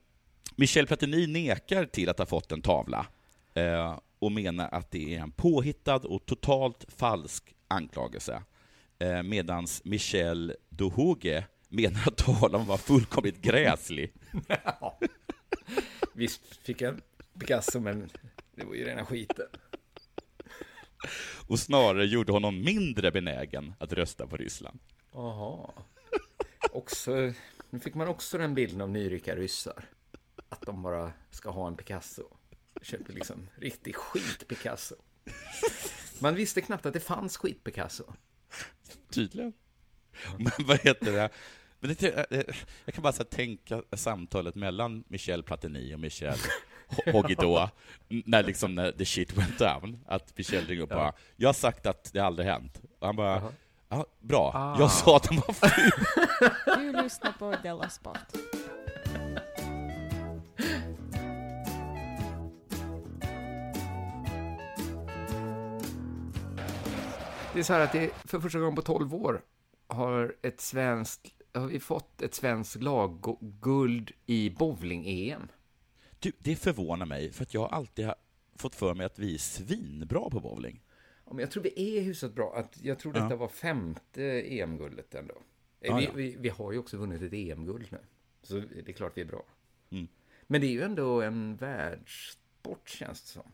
Michel Platini nekar till att ha fått en tavla eh, och menar att det är en påhittad och totalt falsk anklagelse. Eh, Medan Michel Dohoge menar att tavlan var fullkomligt gräslig. Visst fick jag Picasso, men det var ju rena skiten. och snarare gjorde honom mindre benägen att rösta på Ryssland. Jaha. Också, nu fick man också den bilden av nyrika ryssar. Att de bara ska ha en Picasso. Köper liksom riktig skit-Picasso. Man visste knappt att det fanns skit-Picasso. Tydligen. Men vad heter det? Men det, jag kan bara så tänka samtalet mellan Michel Platini och Michel Hogidå, när liksom när the shit went down, att Michel ringer upp och bara ”Jag har sagt att det aldrig hänt”. Och han bara ”Ja, bra, Ah. jag sa att de var ful”. Du lyssnar på Della Sport. Det är så här att det för första gången på 12 år har ett svenskt, har vi fått ett svenskt lagguld i bowling-EM. Du, det förvånar mig, för att jag har alltid ha- fått för mig att vi är svinbra på bowling. Ja, men jag tror vi är hyfsat bra. Att jag tror detta Ja. var femte EM-guldet ändå. Ja, vi, ja. Vi, vi har ju också vunnit ett EM-guld nu. Så det är klart vi är bra. Mm. Men det är ju ändå en världssport, känns det som.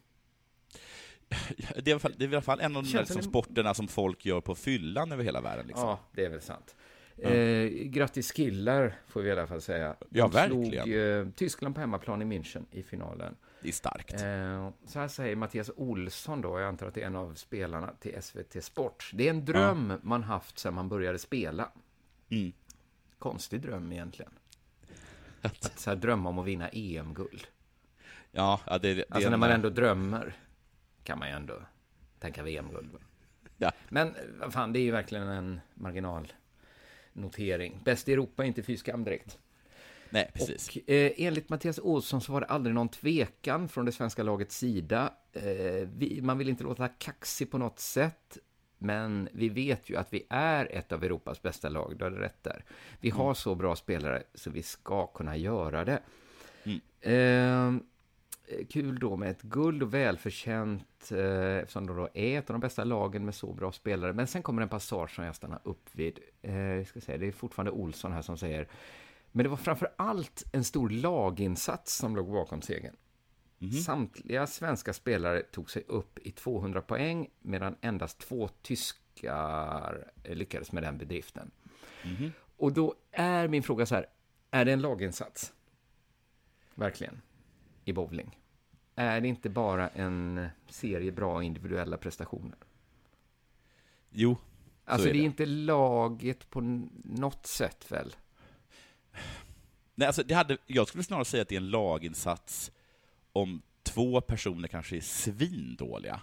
Det är, i alla fall, det är i alla fall en av de där liksom, som- sporterna som folk gör på fyllan över hela världen. Liksom. Ja, det är väl sant. Ja. Eh, grattis killar, får vi i alla fall säga. Ja, De verkligen. slog eh, Tyskland på hemmaplan i München i finalen. Det är starkt. Eh, så här säger Mattias Olsson då, jag antar att det är en av spelarna till SVT Sport. Det är en dröm man haft sedan man började spela. Mm. Konstig dröm egentligen. Att så här drömma om att vinna EM-guld. Ja, ja det, det Alltså är när man ändå drömmer kan man ju ändå tänka VM-guld. Ja. Men eh, fan, det är ju verkligen en marginalnotering. Bäst i Europa inte fy skam direkt. Nej, precis. Och eh, enligt Mattias Olsson så var det aldrig någon tvekan från det svenska lagets sida. Eh, vi, man vill inte låta kaxig på något sätt. Men vi vet ju att vi är ett av Europas bästa lag, du har rätt där. Vi har Mm. så bra spelare så vi ska kunna göra det. Mm. Eh, kul då med ett guld och välförtjänt eh, eftersom de då är ett av de bästa lagen med så bra spelare. Men sen kommer en passage som jag stannar upp vid. Eh, ska säga, det är fortfarande Olsson här som säger men det var framför allt en stor laginsats som låg bakom segern. Samtliga svenska spelare tog sig upp i 200 poäng medan endast två tyskar eh, lyckades med den bedriften. Mhm. Och då är min fråga så här, är det en laginsats? Verkligen. I bowling. Är det inte bara en serie bra individuella prestationer? Jo, Alltså så är det är det. inte laget på något sätt väl? Nej, alltså det hade, jag skulle snarare säga att det är en laginsats om två personer kanske är svindåliga.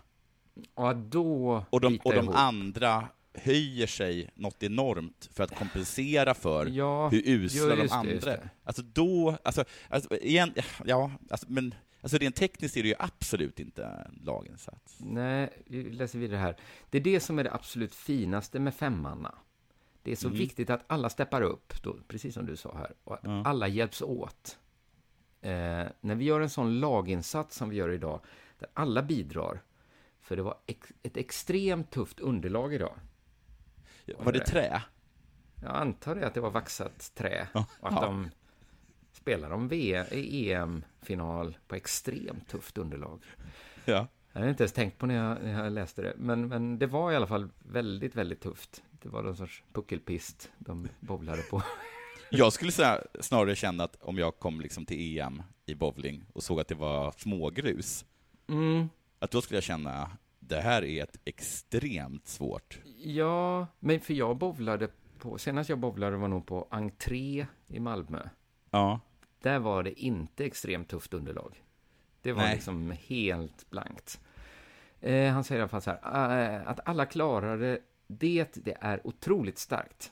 Ja, då Och de, och de ihop. andra höjer sig något enormt för att kompensera för Ja, hur usla de andra är. Alltså då, alltså, alltså igen, ja, alltså, men alltså rent tekniskt är det ju absolut inte en laginsats. Nej, vi läser vidare här. Det är det som är det absolut finaste med femmanna. Det är så Mm. viktigt att alla steppar upp, då, precis som du sa här, och att Ja. alla hjälps åt. Eh, när vi gör en sån laginsats som vi gör idag, där alla bidrar, för det var ex ett extremt tufft underlag idag. Var det trä? Jag antar det, att det var vaxat trä. Ja. Och att Ja. de spelar v- EM-final på extremt tufft underlag. Ja. Jag hade inte ens tänkt på när jag, när jag läste det, men, men det var i alla fall väldigt, väldigt tufft. Det var någon sorts puckelpist de bowlade på. Jag skulle säga, snarare känna att om jag kom liksom till EM i bowling och såg att det var smågrus, Mm. att då skulle jag känna, det här är ett extremt svårt. Ja, men för jag bowlade på, senast jag bowlade var nog på entré i Malmö. Ja. Där var det inte extremt tufft underlag. Det var Nej. liksom helt blankt. Eh, han säger i alla fall så här, eh, att alla klarade det, det är otroligt starkt.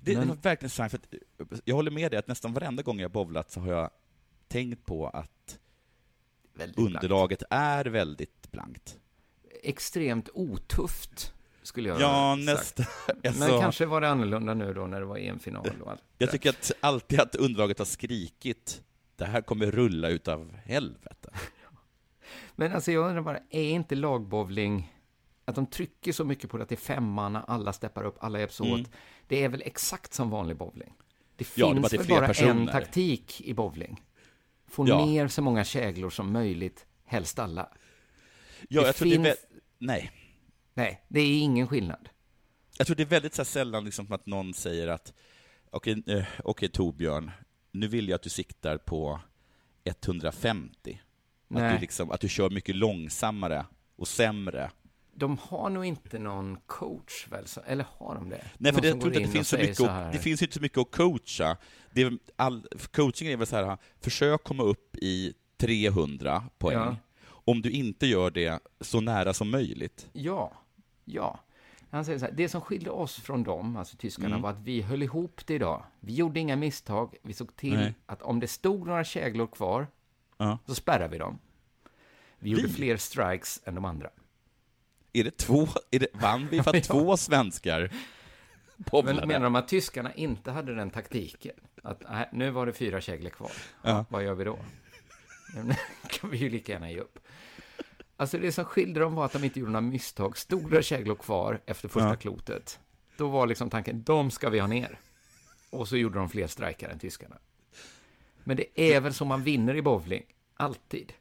Det Men- var verkligen sant, för att eh, jag håller med dig att nästan varenda gång jag bowlat så har jag tänkt på att underlaget är väldigt blankt. Extremt otufft, skulle jag Ja, sagt. nästan. Men Alltså- kanske var det annorlunda nu då när det var EM-final och allt. Jag tycker att alltid att underlaget har skrikit, det här kommer rulla utav helvete. Men alltså jag undrar bara, är inte lagbowling, att de trycker så mycket på det att det är femmanna, alla steppar upp, alla hjälps Mm. åt. Det är väl exakt som vanlig bowling? Det Ja, det är finns bara det är väl bara en taktik i bowling? Få Ja. ner så många käglor som möjligt, helst alla. Ja, Det jag tror det är finns- Nej. Nej, det är ingen skillnad. Jag tror det är väldigt så sällan liksom att någon säger att okej, eh, okej Torbjörn, nu vill jag att du siktar på 150. Att du, liksom, att du kör mycket långsammare och sämre. De har nog inte någon coach väl, eller har de det? Nej, för Någon det, som jag tror inte att det finns så mycket, att, det finns inte så mycket att coacha. Det är, all, coaching är väl så här, försök komma upp i 300 poäng. Ja. Om du inte gör det så nära som möjligt. Ja, ja. Han säger så här, det som skilde oss från dem, alltså tyskarna, Mm. var att vi höll ihop det idag. Vi gjorde inga misstag, vi såg till Nej. att om det stod några käglor kvar, Ja. så spärrade vi dem. Vi gjorde Vi? fler strikes än de andra. Är det två, är det, vann vi för Ja. två svenskar Men bowlade? menar de att tyskarna inte hade den taktiken? Att nu var det fyra käglor kvar. Ja. Vad gör vi då? Men kan vi ju lika gärna ge upp. Alltså det som skilde dem var att de inte gjorde några misstag. Stora käglor kvar efter första Ja. klotet. Då var liksom tanken, de ska vi ha ner. Och så gjorde de fler strikar än tyskarna. Men det är väl så man vinner i bowling. Alltid.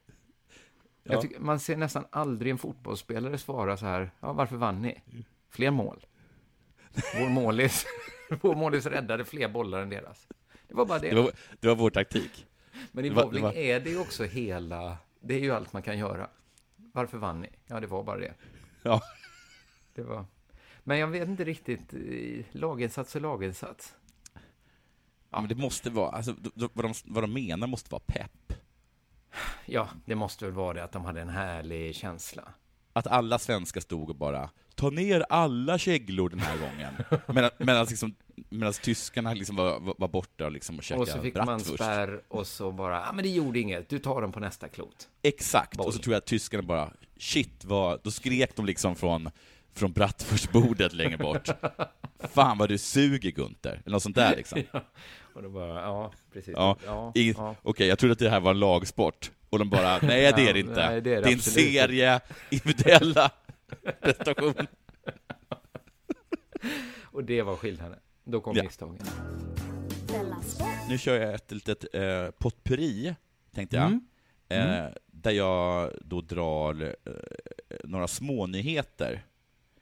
Ja. Jag tycker, man ser nästan aldrig en fotbollsspelare svara så här, ja, varför vann ni? Fler mål. Vår målis, vår målis räddade fler bollar än deras. Det var bara det. Det var, det var vår taktik. Men i bowling var- är det ju också hela, det är ju allt man kan göra. Varför vann ni? Ja, det var bara det. Ja. Det var... Men jag vet inte riktigt, eh, laginsats och laginsats. Ja, men det måste vara, alltså, vad, de, vad de menar måste vara pepp. Ja, det måste väl vara det att de hade en härlig känsla. Att alla svenskar stod och bara ta ner alla käglor den här gången. Medan, medan, liksom, medan tyskarna liksom var, var- borta och, liksom och käkade Och så fick man spärr och så bara, ja men det gjorde inget, du tar dem på nästa klot. Exakt, och så tror jag att tyskarna bara, shit, vad, då skrek de liksom från, från bratwurstbordet längre bort. Fan vad du suger Gunther, eller något sånt där liksom. ja. Och då bara, ja, precis. Ja, ja, ja. Okej, jag trodde att det här var en lagsport. Och de bara, nej det är det inte. nej, det är det det är en absolut inte." serie individuella prestationer. Och det var skillnaden. Då kom Ja. misstagen. Nu kör jag ett litet eh, potpurri, tänkte jag. Mm. Eh, där jag då drar eh, några smånyheter.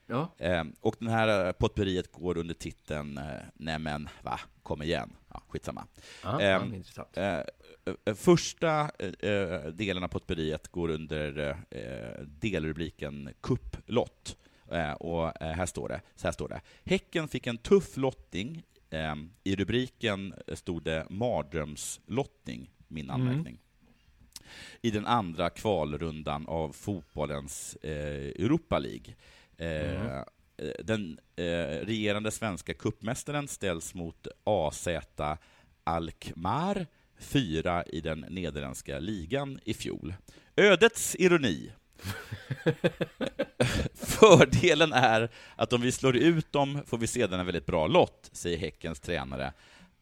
Ja. Eh, och den här eh, potpurriet går under titeln eh, Nej men, va, kom igen. Skitsamma. Ja, Eh, intressant. eh, första eh, delen av potpurriet går under eh, delrubriken Kupplott. Eh, och eh, här står det, så här står det. Häcken fick en tuff lottning. Eh, I rubriken stod det mardrömslottning, min Mm. anmärkning. I den andra kvalrundan av fotbollens Europa League. Mm. Den eh, regerande svenska kuppmästaren ställs mot AZ Alkmaar, fyra i den nederländska ligan i fjol. Ödets ironi. Fördelen är att om vi slår ut dem får vi sedan en väldigt bra lott, säger Häckens tränare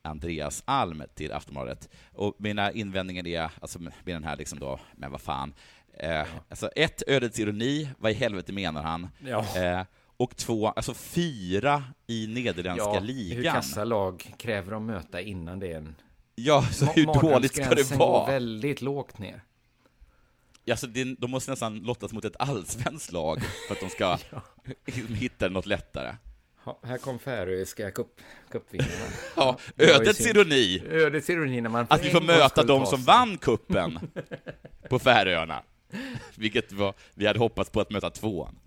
Andreas Alm till Aftonbladet. Och mina invändningar är, alltså med den här liksom då, men vad fan. Eh, alltså ett, ödets ironi, vad i helvete menar han? Ja. Eh, och två, alltså fyra i nederländska ja, ligan. Hur kassa lag kräver de möta innan det är en... Ja, så hur dåligt ska det vara? går väldigt lågt ner. Alltså, det, de måste nästan lottas mot ett allsvenskt lag för att de ska hitta något lättare. Ja, här kom färöiska cup, cupvinnarna. Ja, ödets ironi. Ödets ironi när man Att vi får möta de som vann kuppen på Färöarna. Vilket var, vi hade hoppats på att möta tvåan.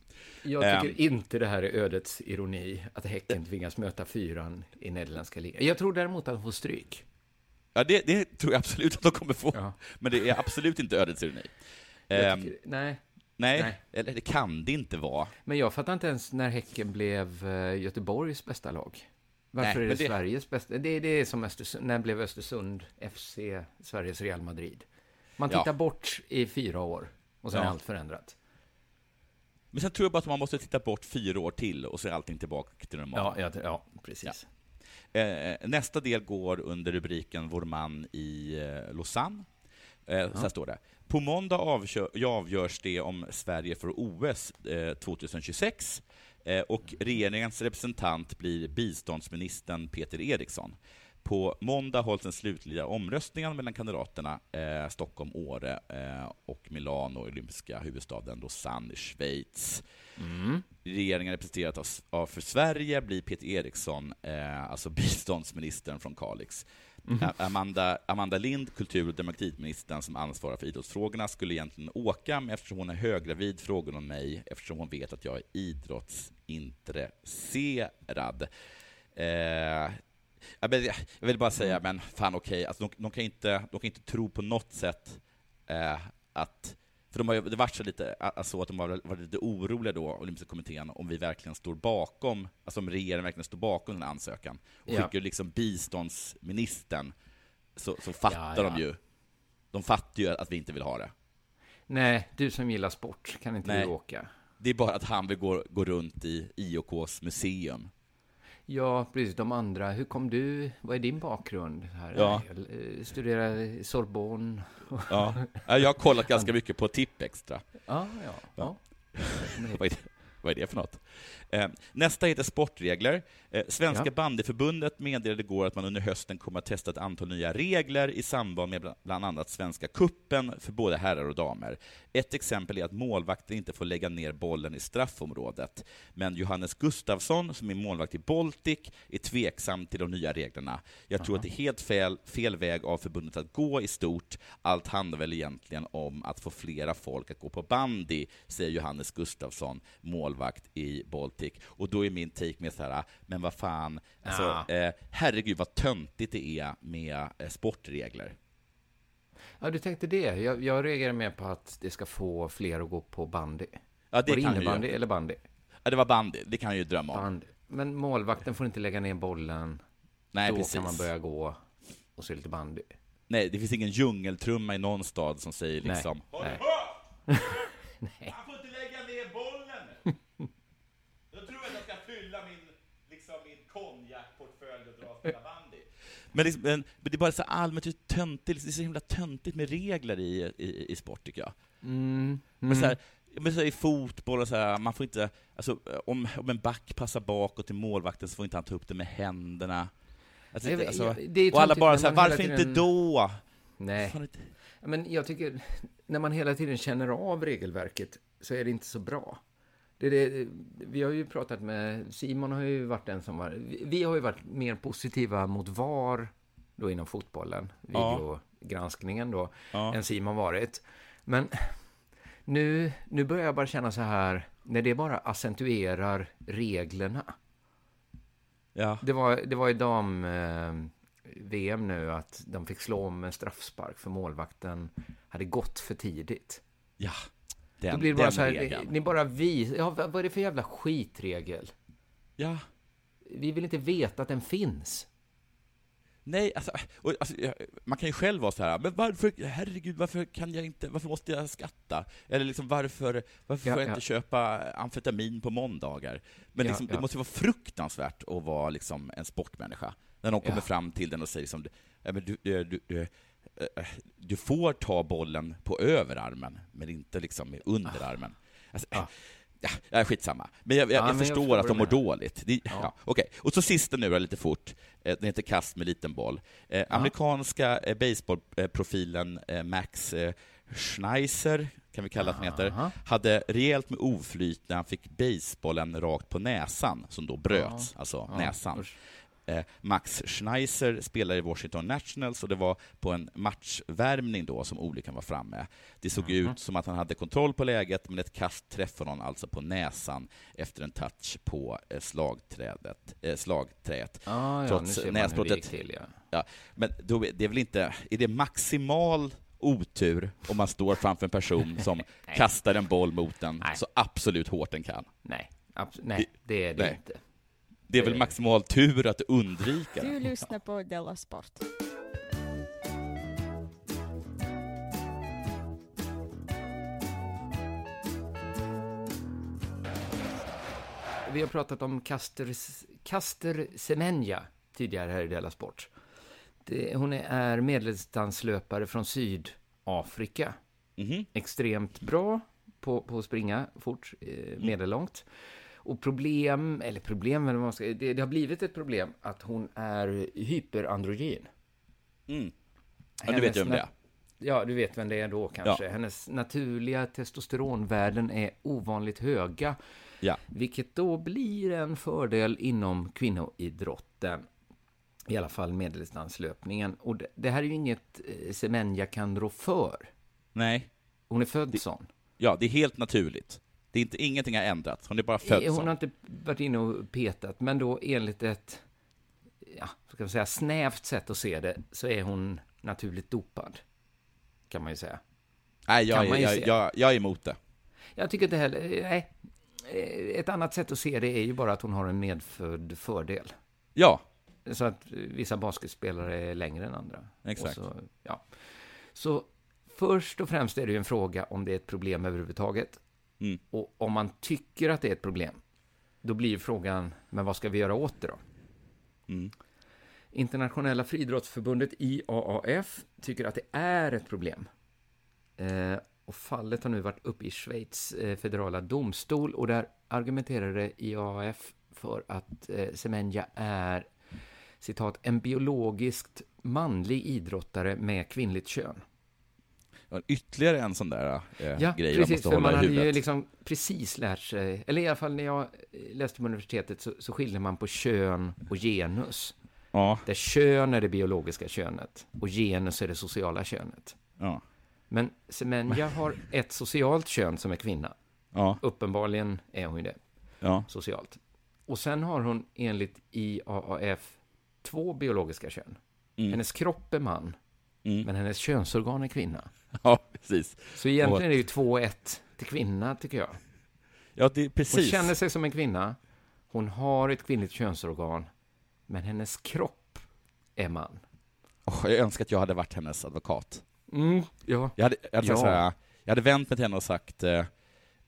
Jag tycker Ehm, inte det här är ödets ironi, att Häcken tvingas möta fyran i nederländska ligan. Jag tror däremot att de får stryk. Ja, det, det tror jag absolut att de kommer få. Men det är absolut inte ödets ironi. Ehm, tycker- nej. nej. Nej. eller det kan det inte vara. Men jag fattar inte ens när Häcken blev eh, Göteborgs bästa lag. Varför Nej, är det, det- Sveriges bästa? Det, det är som Östersund, när blev Östersund FC Sveriges Real Madrid? Man Ja. tittar bort i fyra år och sen Ja. är allt förändrat. Men sen tror jag bara att man måste titta bort fyra år till och så är allting tillbaka till normalt. Ja, ja, ja precis. Eh, nästa del går under rubriken Vår man i eh, Lausanne. Eh, Så här står det. På måndag avkö- avgörs det om Sverige får OS eh, 2026 eh, och regeringens representant blir biståndsministern Peter Eriksson. På måndag hålls den slutliga omröstningen mellan kandidaterna eh, Stockholm, Åre eh, och Milano, olympiska huvudstaden Lausanne i Schweiz. Regeringen representerat av, av för Sverige blir Peter Eriksson, eh, alltså biståndsministern från Kalix. A- Amanda, Amanda Lind, kultur och demokratiministern som ansvarar för idrottsfrågorna, skulle egentligen åka, men eftersom hon är höggravid frågar hon mig, eftersom hon vet att jag är idrottsintresserad. Eh, jag, vill, bara säga, men fan okej, alltså de, de, kan inte, de kan inte tro på något sätt eh, att för de har ju, det varit så lite, alltså att de har varit lite oroliga då, Olympiska kommittén, om vi verkligen står bakom, alltså om regeringen verkligen står bakom den här ansökan. Och Ja. skickar liksom biståndsministern, så, så fattar Ja, de ja. ju. De fattar ju att vi inte vill ha det. Nej, du som gillar sport, kan inte Nej. du åka? Det är bara att han vill gå, gå runt i IOKs museum. Ja, precis. De andra, hur kom du? Vad är din bakgrund? Här? Ja. Jag eh, studerade i Sorbonne. Ja. Ja, Jag har kollat ganska mycket på Tipp Extra. Ja, ja. ja. vad, är det, vad är det för något? Eh, nästa heter sportregler. Eh, Svenska Ja. bandyförbundet meddelade igår att man under hösten kommer att testa ett antal nya regler i samband med bla- bland annat Svenska kuppen för både herrar och damer. Ett exempel är att målvakter inte får lägga ner bollen i straffområdet. Men Johannes Gustafsson, som är målvakt i Baltic, är tveksam till de nya reglerna. Jag tror Aha. att det är helt fel, fel väg av förbundet att gå i stort. Allt handlar väl egentligen om att få flera folk att gå på bandy, säger Johannes Gustafsson, målvakt i Baltic. Och då är min take med så här, men vad fan, alltså, Ja. eh, herregud vad töntigt det är med eh, sportregler. Ja, du tänkte det. Jag, jag reagerar mer på att det ska få fler att gå på bandy. Ja, det Var det kan ju- innebandy eller bandy? Ja, det var bandy, det kan jag ju drömma om. Bandy. Men målvakten får inte lägga ner bollen. Nej, Då precis. kan man börja gå och se lite bandy. Nej, det finns ingen djungeltrumma i någon stad som säger Nej, liksom nej. Nej. Han får inte lägga ner bollen! Då tror jag att jag ska fylla min, liksom min konjakportfölj och dra och spela bandy. Men, liksom, men, det är bara så allmänt töntigt, det är så himla töntigt med regler i, i, i sport tycker jag. Mm. Men så här, men så här, i fotboll och så här, man får inte, alltså, om, om en back passar bakåt till målvakten så får inte han ta upp det med händerna. Alltså, Jag alltså, jag- det och alla bara så här, varför tiden- inte då? Nej. Inte- Men jag tycker, när man hela tiden känner av regelverket så är det inte så bra. Det det, vi har ju pratat med, Simon har ju varit den som var, vi- har ju varit mer positiva mot VAR då inom fotbollen, videogranskningen då, Ja. än Simon varit. Men nu, nu börjar jag bara känna så här, när det bara accentuerar reglerna. Ja. Det var, det var i dam... Eh, nu att de fick slå om en straffspark för målvakten hade gått för tidigt. Ja, Då den, blir det bara så här, regeln. ni bara vis, ja, vad är det för jävla skitregel? Ja. Vi vill inte veta att den finns. Nej, alltså, och, alltså, man kan ju själv vara så här, men varför, herregud, varför kan jag inte, varför måste jag skatta? Eller liksom varför, varför Ja, får jag ja. inte köpa amfetamin på måndagar? Men Ja, liksom, det måste vara fruktansvärt att vara liksom en sportmänniska. När någon kommer fram till den och säger som, "Ja, men du, du, du, du, eh, du får ta bollen på överarmen, men inte liksom i underarmen. Alltså, ja. Ja, skitsamma. Men jag, jag, Ja, jag men jag förstår förstår att de mår dåligt. Det, ja. Okej, och så sista nu lite fort. Eh, Den heter kast med liten boll. Eh, Amerikanska eh, baseballprofilen eh, Max eh, Schneiser, kan vi kalla att han heter, hade rejält med oflyt när han fick basebollen rakt på näsan, som då bröts, alltså näsan. usch. Eh, Max Schneiser spelar i Washington Nationals och det var på en matchvärmning då som olyckan var framme. Det såg Mhm. ut som att han hade kontroll på läget, men ett kast träffade honom alltså på näsan efter en touch på eh, slagträdet, eh, slagträet. Ah, ja, gick till, ja. Ja, men då, det är väl inte, är det maximal otur om man står framför en person som Nej. kastar en boll mot den så absolut hårt den kan? Nej, abs- nej det är det nej. inte. Det är väl maximal tur att undvika Du lyssnar på Della Sport. Vi har pratat om Caster, Caster Semenya tidigare här i Della Sport. Det, hon är medeldistanslöpare från Sydafrika. Mhm. Extremt bra på, på att springa fort, eh, medellångt. Och problem, eller problem, eller vad man ska, det, det har blivit ett problem att hon är hyperandrogyn. Mm. Ja, du vet ju vem det är. Ja, du vet vem det är då kanske. Ja. Hennes naturliga testosteronvärden är ovanligt höga. Ja. Vilket då blir en fördel inom kvinnoidrotten. I alla fall medeldistanslöpningen. Och det, det här är ju inget eh, Semenya kan rå för. Nej. Hon är född sån. Ja, det är helt naturligt. Det är inte, ingenting har ändrats. Hon är bara född Eh, Hon har inte varit inne och petat, men då enligt ett ja, ska säga, snävt sätt att se det, så är hon naturligt dopad. Kan man ju säga. Nej, jag, jag, se. jag, jag är emot det. Jag tycker inte heller, nej. Eh, Ett annat sätt att se det är ju bara att hon har en medfödd fördel. Ja. Så att vissa basketspelare är längre än andra. Exakt. Så, ja. så först och främst är det ju en fråga om det är ett problem överhuvudtaget. Mm. Och om man tycker att det är ett problem, då blir frågan, men vad ska vi göra åt det då? Mm. Internationella friidrottsförbundet IAAF tycker att det är ett problem. Eh, och fallet har nu varit uppe i Schweiz eh, federala domstol och där argumenterade IAAF för att eh, Semenya är citat, en biologiskt manlig idrottare med kvinnligt kön. Ytterligare en sån där eh, Ja, grej precis, man måste för hålla man i hade huvudet. ju liksom precis lärt sig, eller i alla fall när jag eh, läste på universitetet så, så skiljer man på kön och genus. Ja. Där kön är det biologiska könet och genus är det sociala könet. Ja. Men Semenya har ett socialt kön som är kvinna. Ja. Uppenbarligen är hon ju det. Ja. Socialt. Och sen har hon enligt IAAF två biologiska kön. Mm. Hennes kropp är man, men hennes könsorgan är kvinna. Ja, precis. Så egentligen är det ju 2-1 till kvinna, tycker jag. Ja, det är Hon precis. känner sig som en kvinna. Hon har ett kvinnligt könsorgan. Men hennes kropp är man. Åh, jag önskar att jag hade varit hennes advokat. Mm, ja. Jag hade, jag hade, Ja. här, jag hade vänt mig till henne och sagt eh,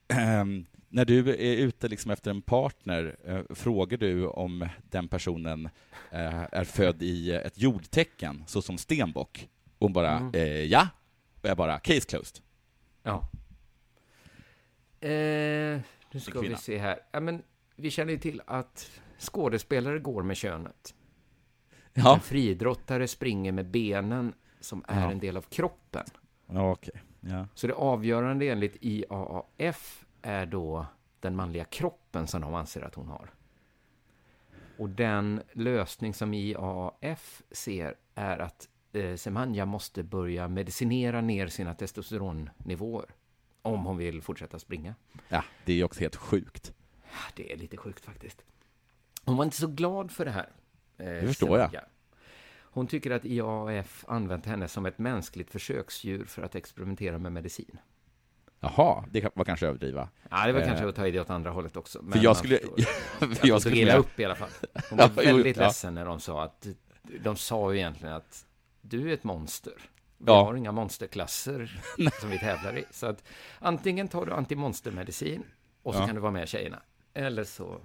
ehm, när du är ute liksom efter en partner, eh, frågar du om den personen eh, är född i ett jordtecken, så som stenbock? Och hon bara, Mm. eh, ja. Och jag bara, case closed. Ja. Eh, nu ska vi se här. Ja, men vi känner ju till att skådespelare går med könet. Ja. En friidrottare springer med benen som är Ja. en del av kroppen. Ja, okej. Ja. Så det avgörande enligt IAAF är då den manliga kroppen som de anser att hon har. Och den lösning som IAAF ser är att eh, Semanja måste börja medicinera ner sina testosteronnivåer om hon vill fortsätta springa. ja, det är ju också helt sjukt. Ja, Det är lite sjukt faktiskt. Hon var inte så glad för det här. eh, Det förstår jag. Semenya. Hon tycker att IAAF använt henne som ett mänskligt försöksdjur för att experimentera med medicin. Jaha, det var kanske överdriva. Ja, det var Eh, kanske att ta i det åt andra hållet också. För jag skulle... förstår. för jag jag skulle illa upp i alla fall. Hon Ja, var jo, väldigt ja. ledsen när de sa att, de sa ju egentligen att du är ett monster. Vi Ja. har inga monsterklasser som vi tävlar i. Så att antingen tar du antimonstermedicin och så Ja. kan du vara med tjejerna. Eller så...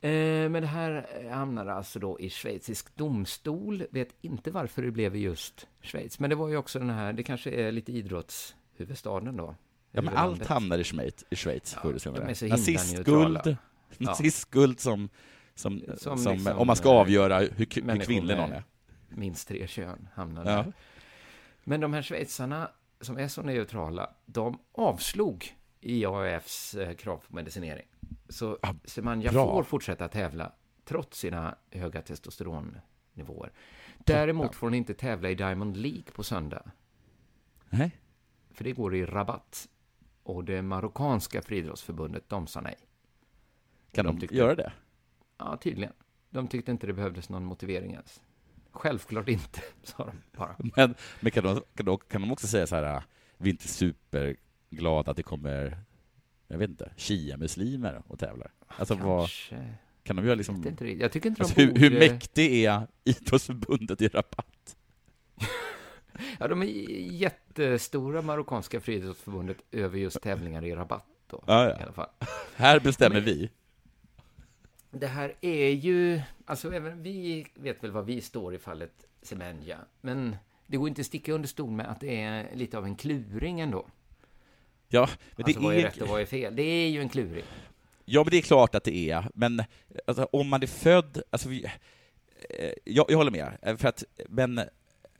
Eh, men det här hamnade alltså då i schweizisk domstol. Vet inte varför det blev just Schweiz. Men det var ju också den här, det kanske är lite idrottshuvudstaden då. Ja, men allt hamnar i Schweiz, i Schweiz Ja, förr eller Nazistguld, nazistguld som, som, som, Som liksom, om man ska eh, avgöra hur, hur kvinnlig någon är. Minst tre kön hamnar Ja. där. Men de här schweizarna som är så neutrala, de avslog IAFs eh, krav på medicinering. Så Semanja bra. får fortsätta tävla trots sina höga testosteronnivåer. Däremot får hon inte tävla i Diamond League på söndag. Nej. För det går i rabatt. Och det marockanska friidrottsförbundet, de sa nej. Kan de tyckte- göra det? Ja, tydligen. De tyckte inte det behövdes någon motivering ens. Självklart inte, sa de bara. Men, men kan, de, kan, de, kan de också säga så här, vi är inte superglada att det kommer, jag vet inte, shia-muslimer och tävlar? Alltså vad, Kanske. kan de göra liksom... vet inte. Jag tycker inte de alltså, hur, hur borde- mäktig är idrottsförbundet i rabatt? Ja, de är jättestora marockanska friidrottsförbundet över just tävlingar i rabatt då, Ja, ja. i alla fall. Här bestämmer Men- vi. Det här är ju, alltså även vi vet väl var vi står i fallet Semenya, men det går inte att sticka under stol med att det är lite av en kluring ändå. Ja, men alltså det vad är... är rätt och vad är fel? Det är ju en kluring. Ja, men det är klart att det är, men alltså, om man är född... Alltså, vi, eh, jag, jag håller med, eh, för att, men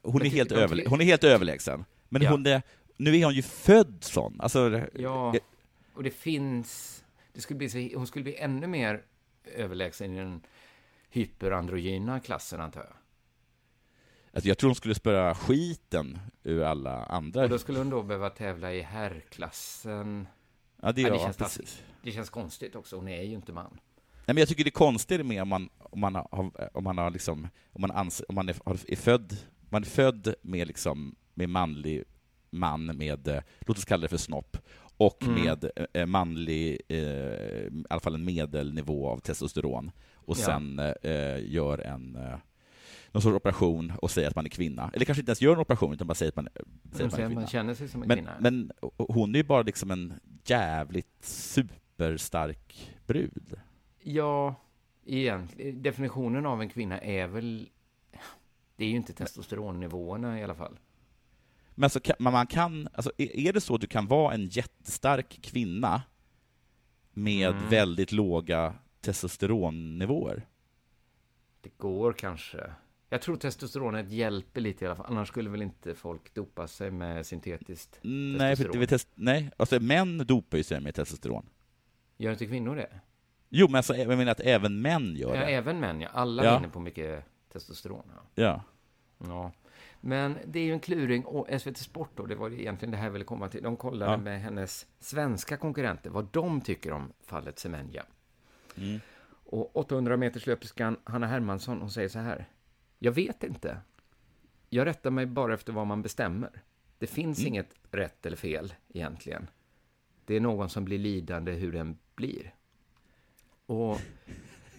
hon är, Men helt de- överlä- hon är helt överlägsen. Men Ja. hon är, nu är hon ju född sån. Alltså, Ja, eh, och det finns, det skulle bli så, hon skulle bli ännu mer överlägsen i den hyperandrogyna klassen antar jag. alltså, jag tror hon skulle spöra skiten ur alla andra. Och då skulle hon då behöva tävla i herrklassen. Ja, det, Ja, det känns precis. Det känns konstigt också, hon är ju inte man. Nej, men jag tycker det är konstigt med om man, om man har, om man har liksom, om man, ans, om man är, är född, man är född med liksom, med manlig man med, eh, låt oss kalla det för snopp, och Mm. med eh, manlig, eh, i alla fall en medelnivå av testosteron, och Ja. sen eh, gör en eh, någon sorts operation och säger att man är kvinna. Eller kanske inte ens gör en operation, utan bara säger att man, säger att man är att man kvinna. känner sig som en men, kvinna. Men hon är ju bara liksom en jävligt superstark brud. Ja, egentligen, definitionen av en kvinna är väl... Det är ju inte testosteronnivåerna i alla fall. Men alltså, kan, men man kan, alltså, är det så att du kan vara en jättestark kvinna med Mm. väldigt låga testosteronnivåer? Det går kanske. Jag tror testosteronet hjälper lite i alla fall. Annars skulle väl inte folk dopa sig med syntetiskt Nej, för testosteron. är test, nej, alltså män dopar ju sig med testosteron. Gör inte kvinnor det? Jo, men alltså, jag menar att även män gör Ja, det. även män, ja. Alla Ja. vinner på mycket testosteron. Ja. Ja. ja. Men det är ju en kluring. Och SVT Sport då, det var ju egentligen det här jag ville komma till. De kollade Ja. med hennes svenska konkurrenter vad de tycker om fallet Semenya. Mm. Och 800 meters löperskan Hanna Hermansson, hon säger så här. Jag vet inte. Jag rättar mig bara efter vad man bestämmer. Det finns Mm. inget rätt eller fel egentligen. Det är någon som blir lidande hur den blir. Och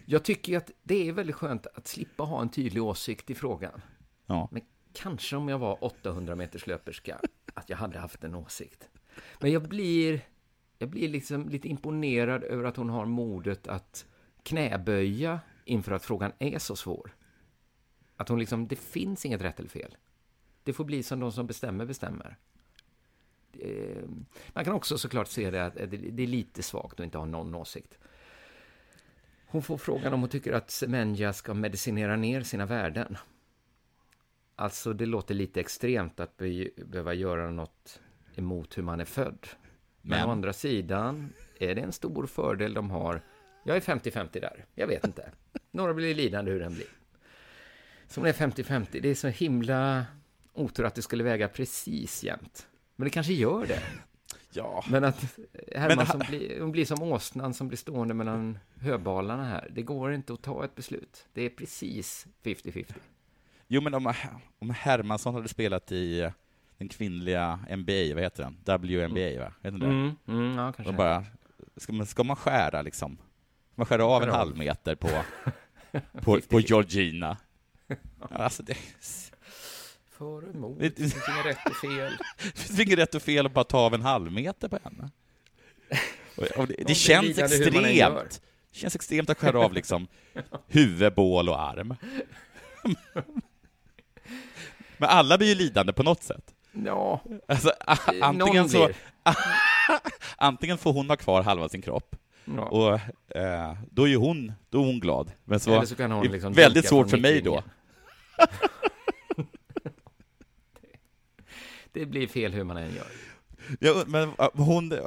jag tycker att det är väldigt skönt att slippa ha en tydlig åsikt i frågan. Ja. Men kanske om jag var 800 meters löperska, att jag hade haft en åsikt. Men jag blir, jag blir liksom lite imponerad över att hon har modet att knäböja inför att frågan är så svår. Att hon liksom, det finns inget rätt eller fel. Det får bli som de som bestämmer bestämmer. Ehm, man kan också såklart se det att eh, det är lite svagt att inte ha någon åsikt. Hon får frågan om hon tycker att Semenya ska medicinera ner sina värden. Alltså, det låter lite extremt att be behöva göra något emot hur man är född. Men, Men- å andra sidan är det en stor fördel de har. Jag är 50-50 där. Jag vet inte. Några blir lidande hur den blir. Hon är 50-50. Det är så himla otur att det skulle väga precis jämnt. Men det kanske gör det. Ja. Men att Hermansson Men- blir, hon blir som åsnan som blir stående mellan höbalarna här. Det går inte att ta ett beslut. Det är precis 50-50. Jo, men om, om Hermansson hade spelat i den kvinnliga NBA, vad heter den? WNBA, va? Vet det? Mm, mm, ja, kanske. Bara, ska, man, ska man skära liksom? Man skära av en halv meter på, på, på Georgina? Alltså det, För och emot, Det- finns inget rätt och fel. det finns inget rätt och fel att bara ta av en halv meter på henne. Och, det, det känns extremt. Det känns extremt att skära av liksom huvud, bål och arm. Men alla blir ju lidande på något sätt. Ja, Alltså, Eh, antingen så... antingen får hon ha kvar halva sin kropp, Ja. och eh, då är ju hon, då är hon glad. Men så, Eller så kan hon det liksom väldigt svårt för mig då. det blir fel hur man än gör. Ja, men hon...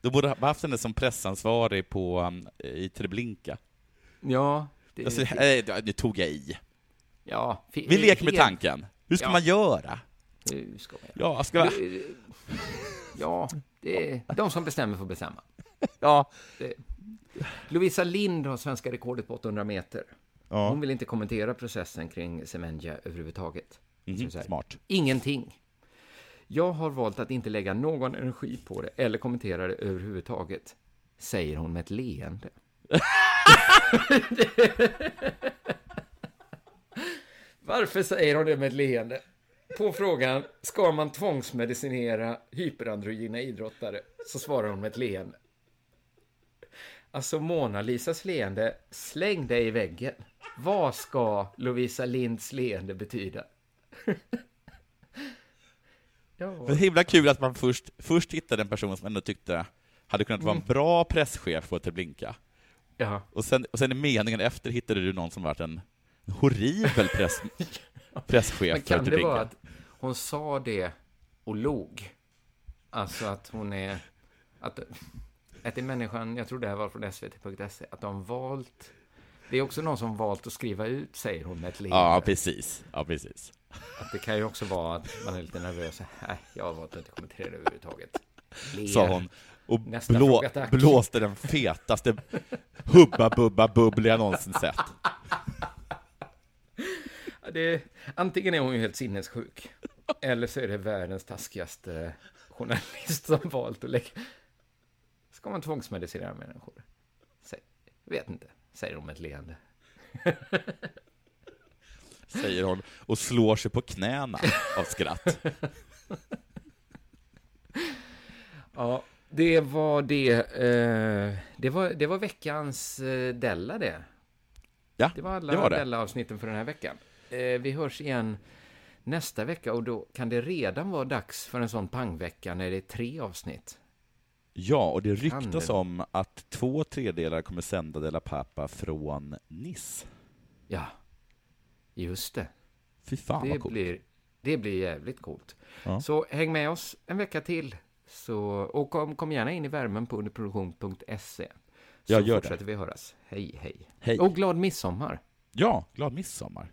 Då borde ha haft henne som pressansvarig på, um, i Treblinka. Ja, det, Alltså, nej, nu tog jag i. ja, Vi leker med tanken. Hur ska Ja. man göra? Hur ska man Ja, ska man... Ja, det är de som bestämmer får bestämma. Ja. Det. Lovisa Lind har svenska rekordet på 800 meter. Ja. Hon vill inte kommentera processen kring Semenya överhuvudtaget. Här, smart. Ingenting. Jag har valt att inte lägga någon energi på det eller kommentera det överhuvudtaget, säger hon med ett leende. Varför säger hon det med ett leende? På frågan, ska man tvångsmedicinera hyperandrogena idrottare? Så svarar hon med ett leende. Alltså Mona Lisas leende, släng dig i väggen. Vad ska Lovisa Linds leende betyda? ja. Det är himla kul att man först, först hittade en person som ändå tyckte hade kunnat vara en Mm. bra presschef på Treblinka. Ja. Och sen, och sen i meningen efter hittade du någon som varit en horribel press, presschef Men kan det vara att hon sa det och log? Alltså att hon är... Att, att det är människan, jag tror det här var från svt.se, att de valt... Det är också någon som valt att skriva ut, säger hon med ett leende. Ja, precis. Ja, precis. Att det kan ju också vara att man är lite nervös. Nej, jag har valt att inte kommentera det överhuvudtaget. Ler. Sa hon och Nästa blå, blåste den fetaste hubba bubba bubbel jag någonsin sett. Det, antingen är hon ju helt sinnessjuk, eller så är det världens taskigaste journalist som valt att lägga... Ska man tvångsmedicinera människor? Säg, vet inte, säger hon med ett leende. Säger hon och slår sig på knäna av skratt. Ja, det var det. Eh, det, var, det var veckans eh, Della det. Ja, Det var alla det var det. Della-avsnitten för den här veckan. Eh, vi hörs igen nästa vecka och då kan det redan vara dags för en sån pangvecka när det är tre avsnitt. Ja, och det ryktas det? om att två tredjedelar kommer sända De La Pappa från Nice. Ja, just det. Fy fan det vad coolt. blir, det blir jävligt coolt. Ja. Så häng med oss en vecka till. Så, och kom, kom gärna in i värmen på underproduktion.se. Så Ja, gör det. fortsätter vi höras. Hej, hej. Hej. Och glad midsommar. Ja, glad midsommar.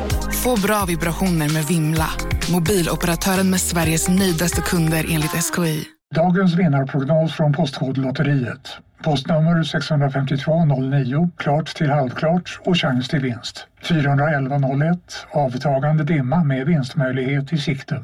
Få bra vibrationer med Vimla. Mobiloperatören med Sveriges nöjdaste kunder enligt SKI. Dagens vinnarprognos från Postkodlotteriet. Postnummer 65209, klart till halvklart och chans till vinst. 41101, avtagande dimma med vinstmöjlighet i sikte.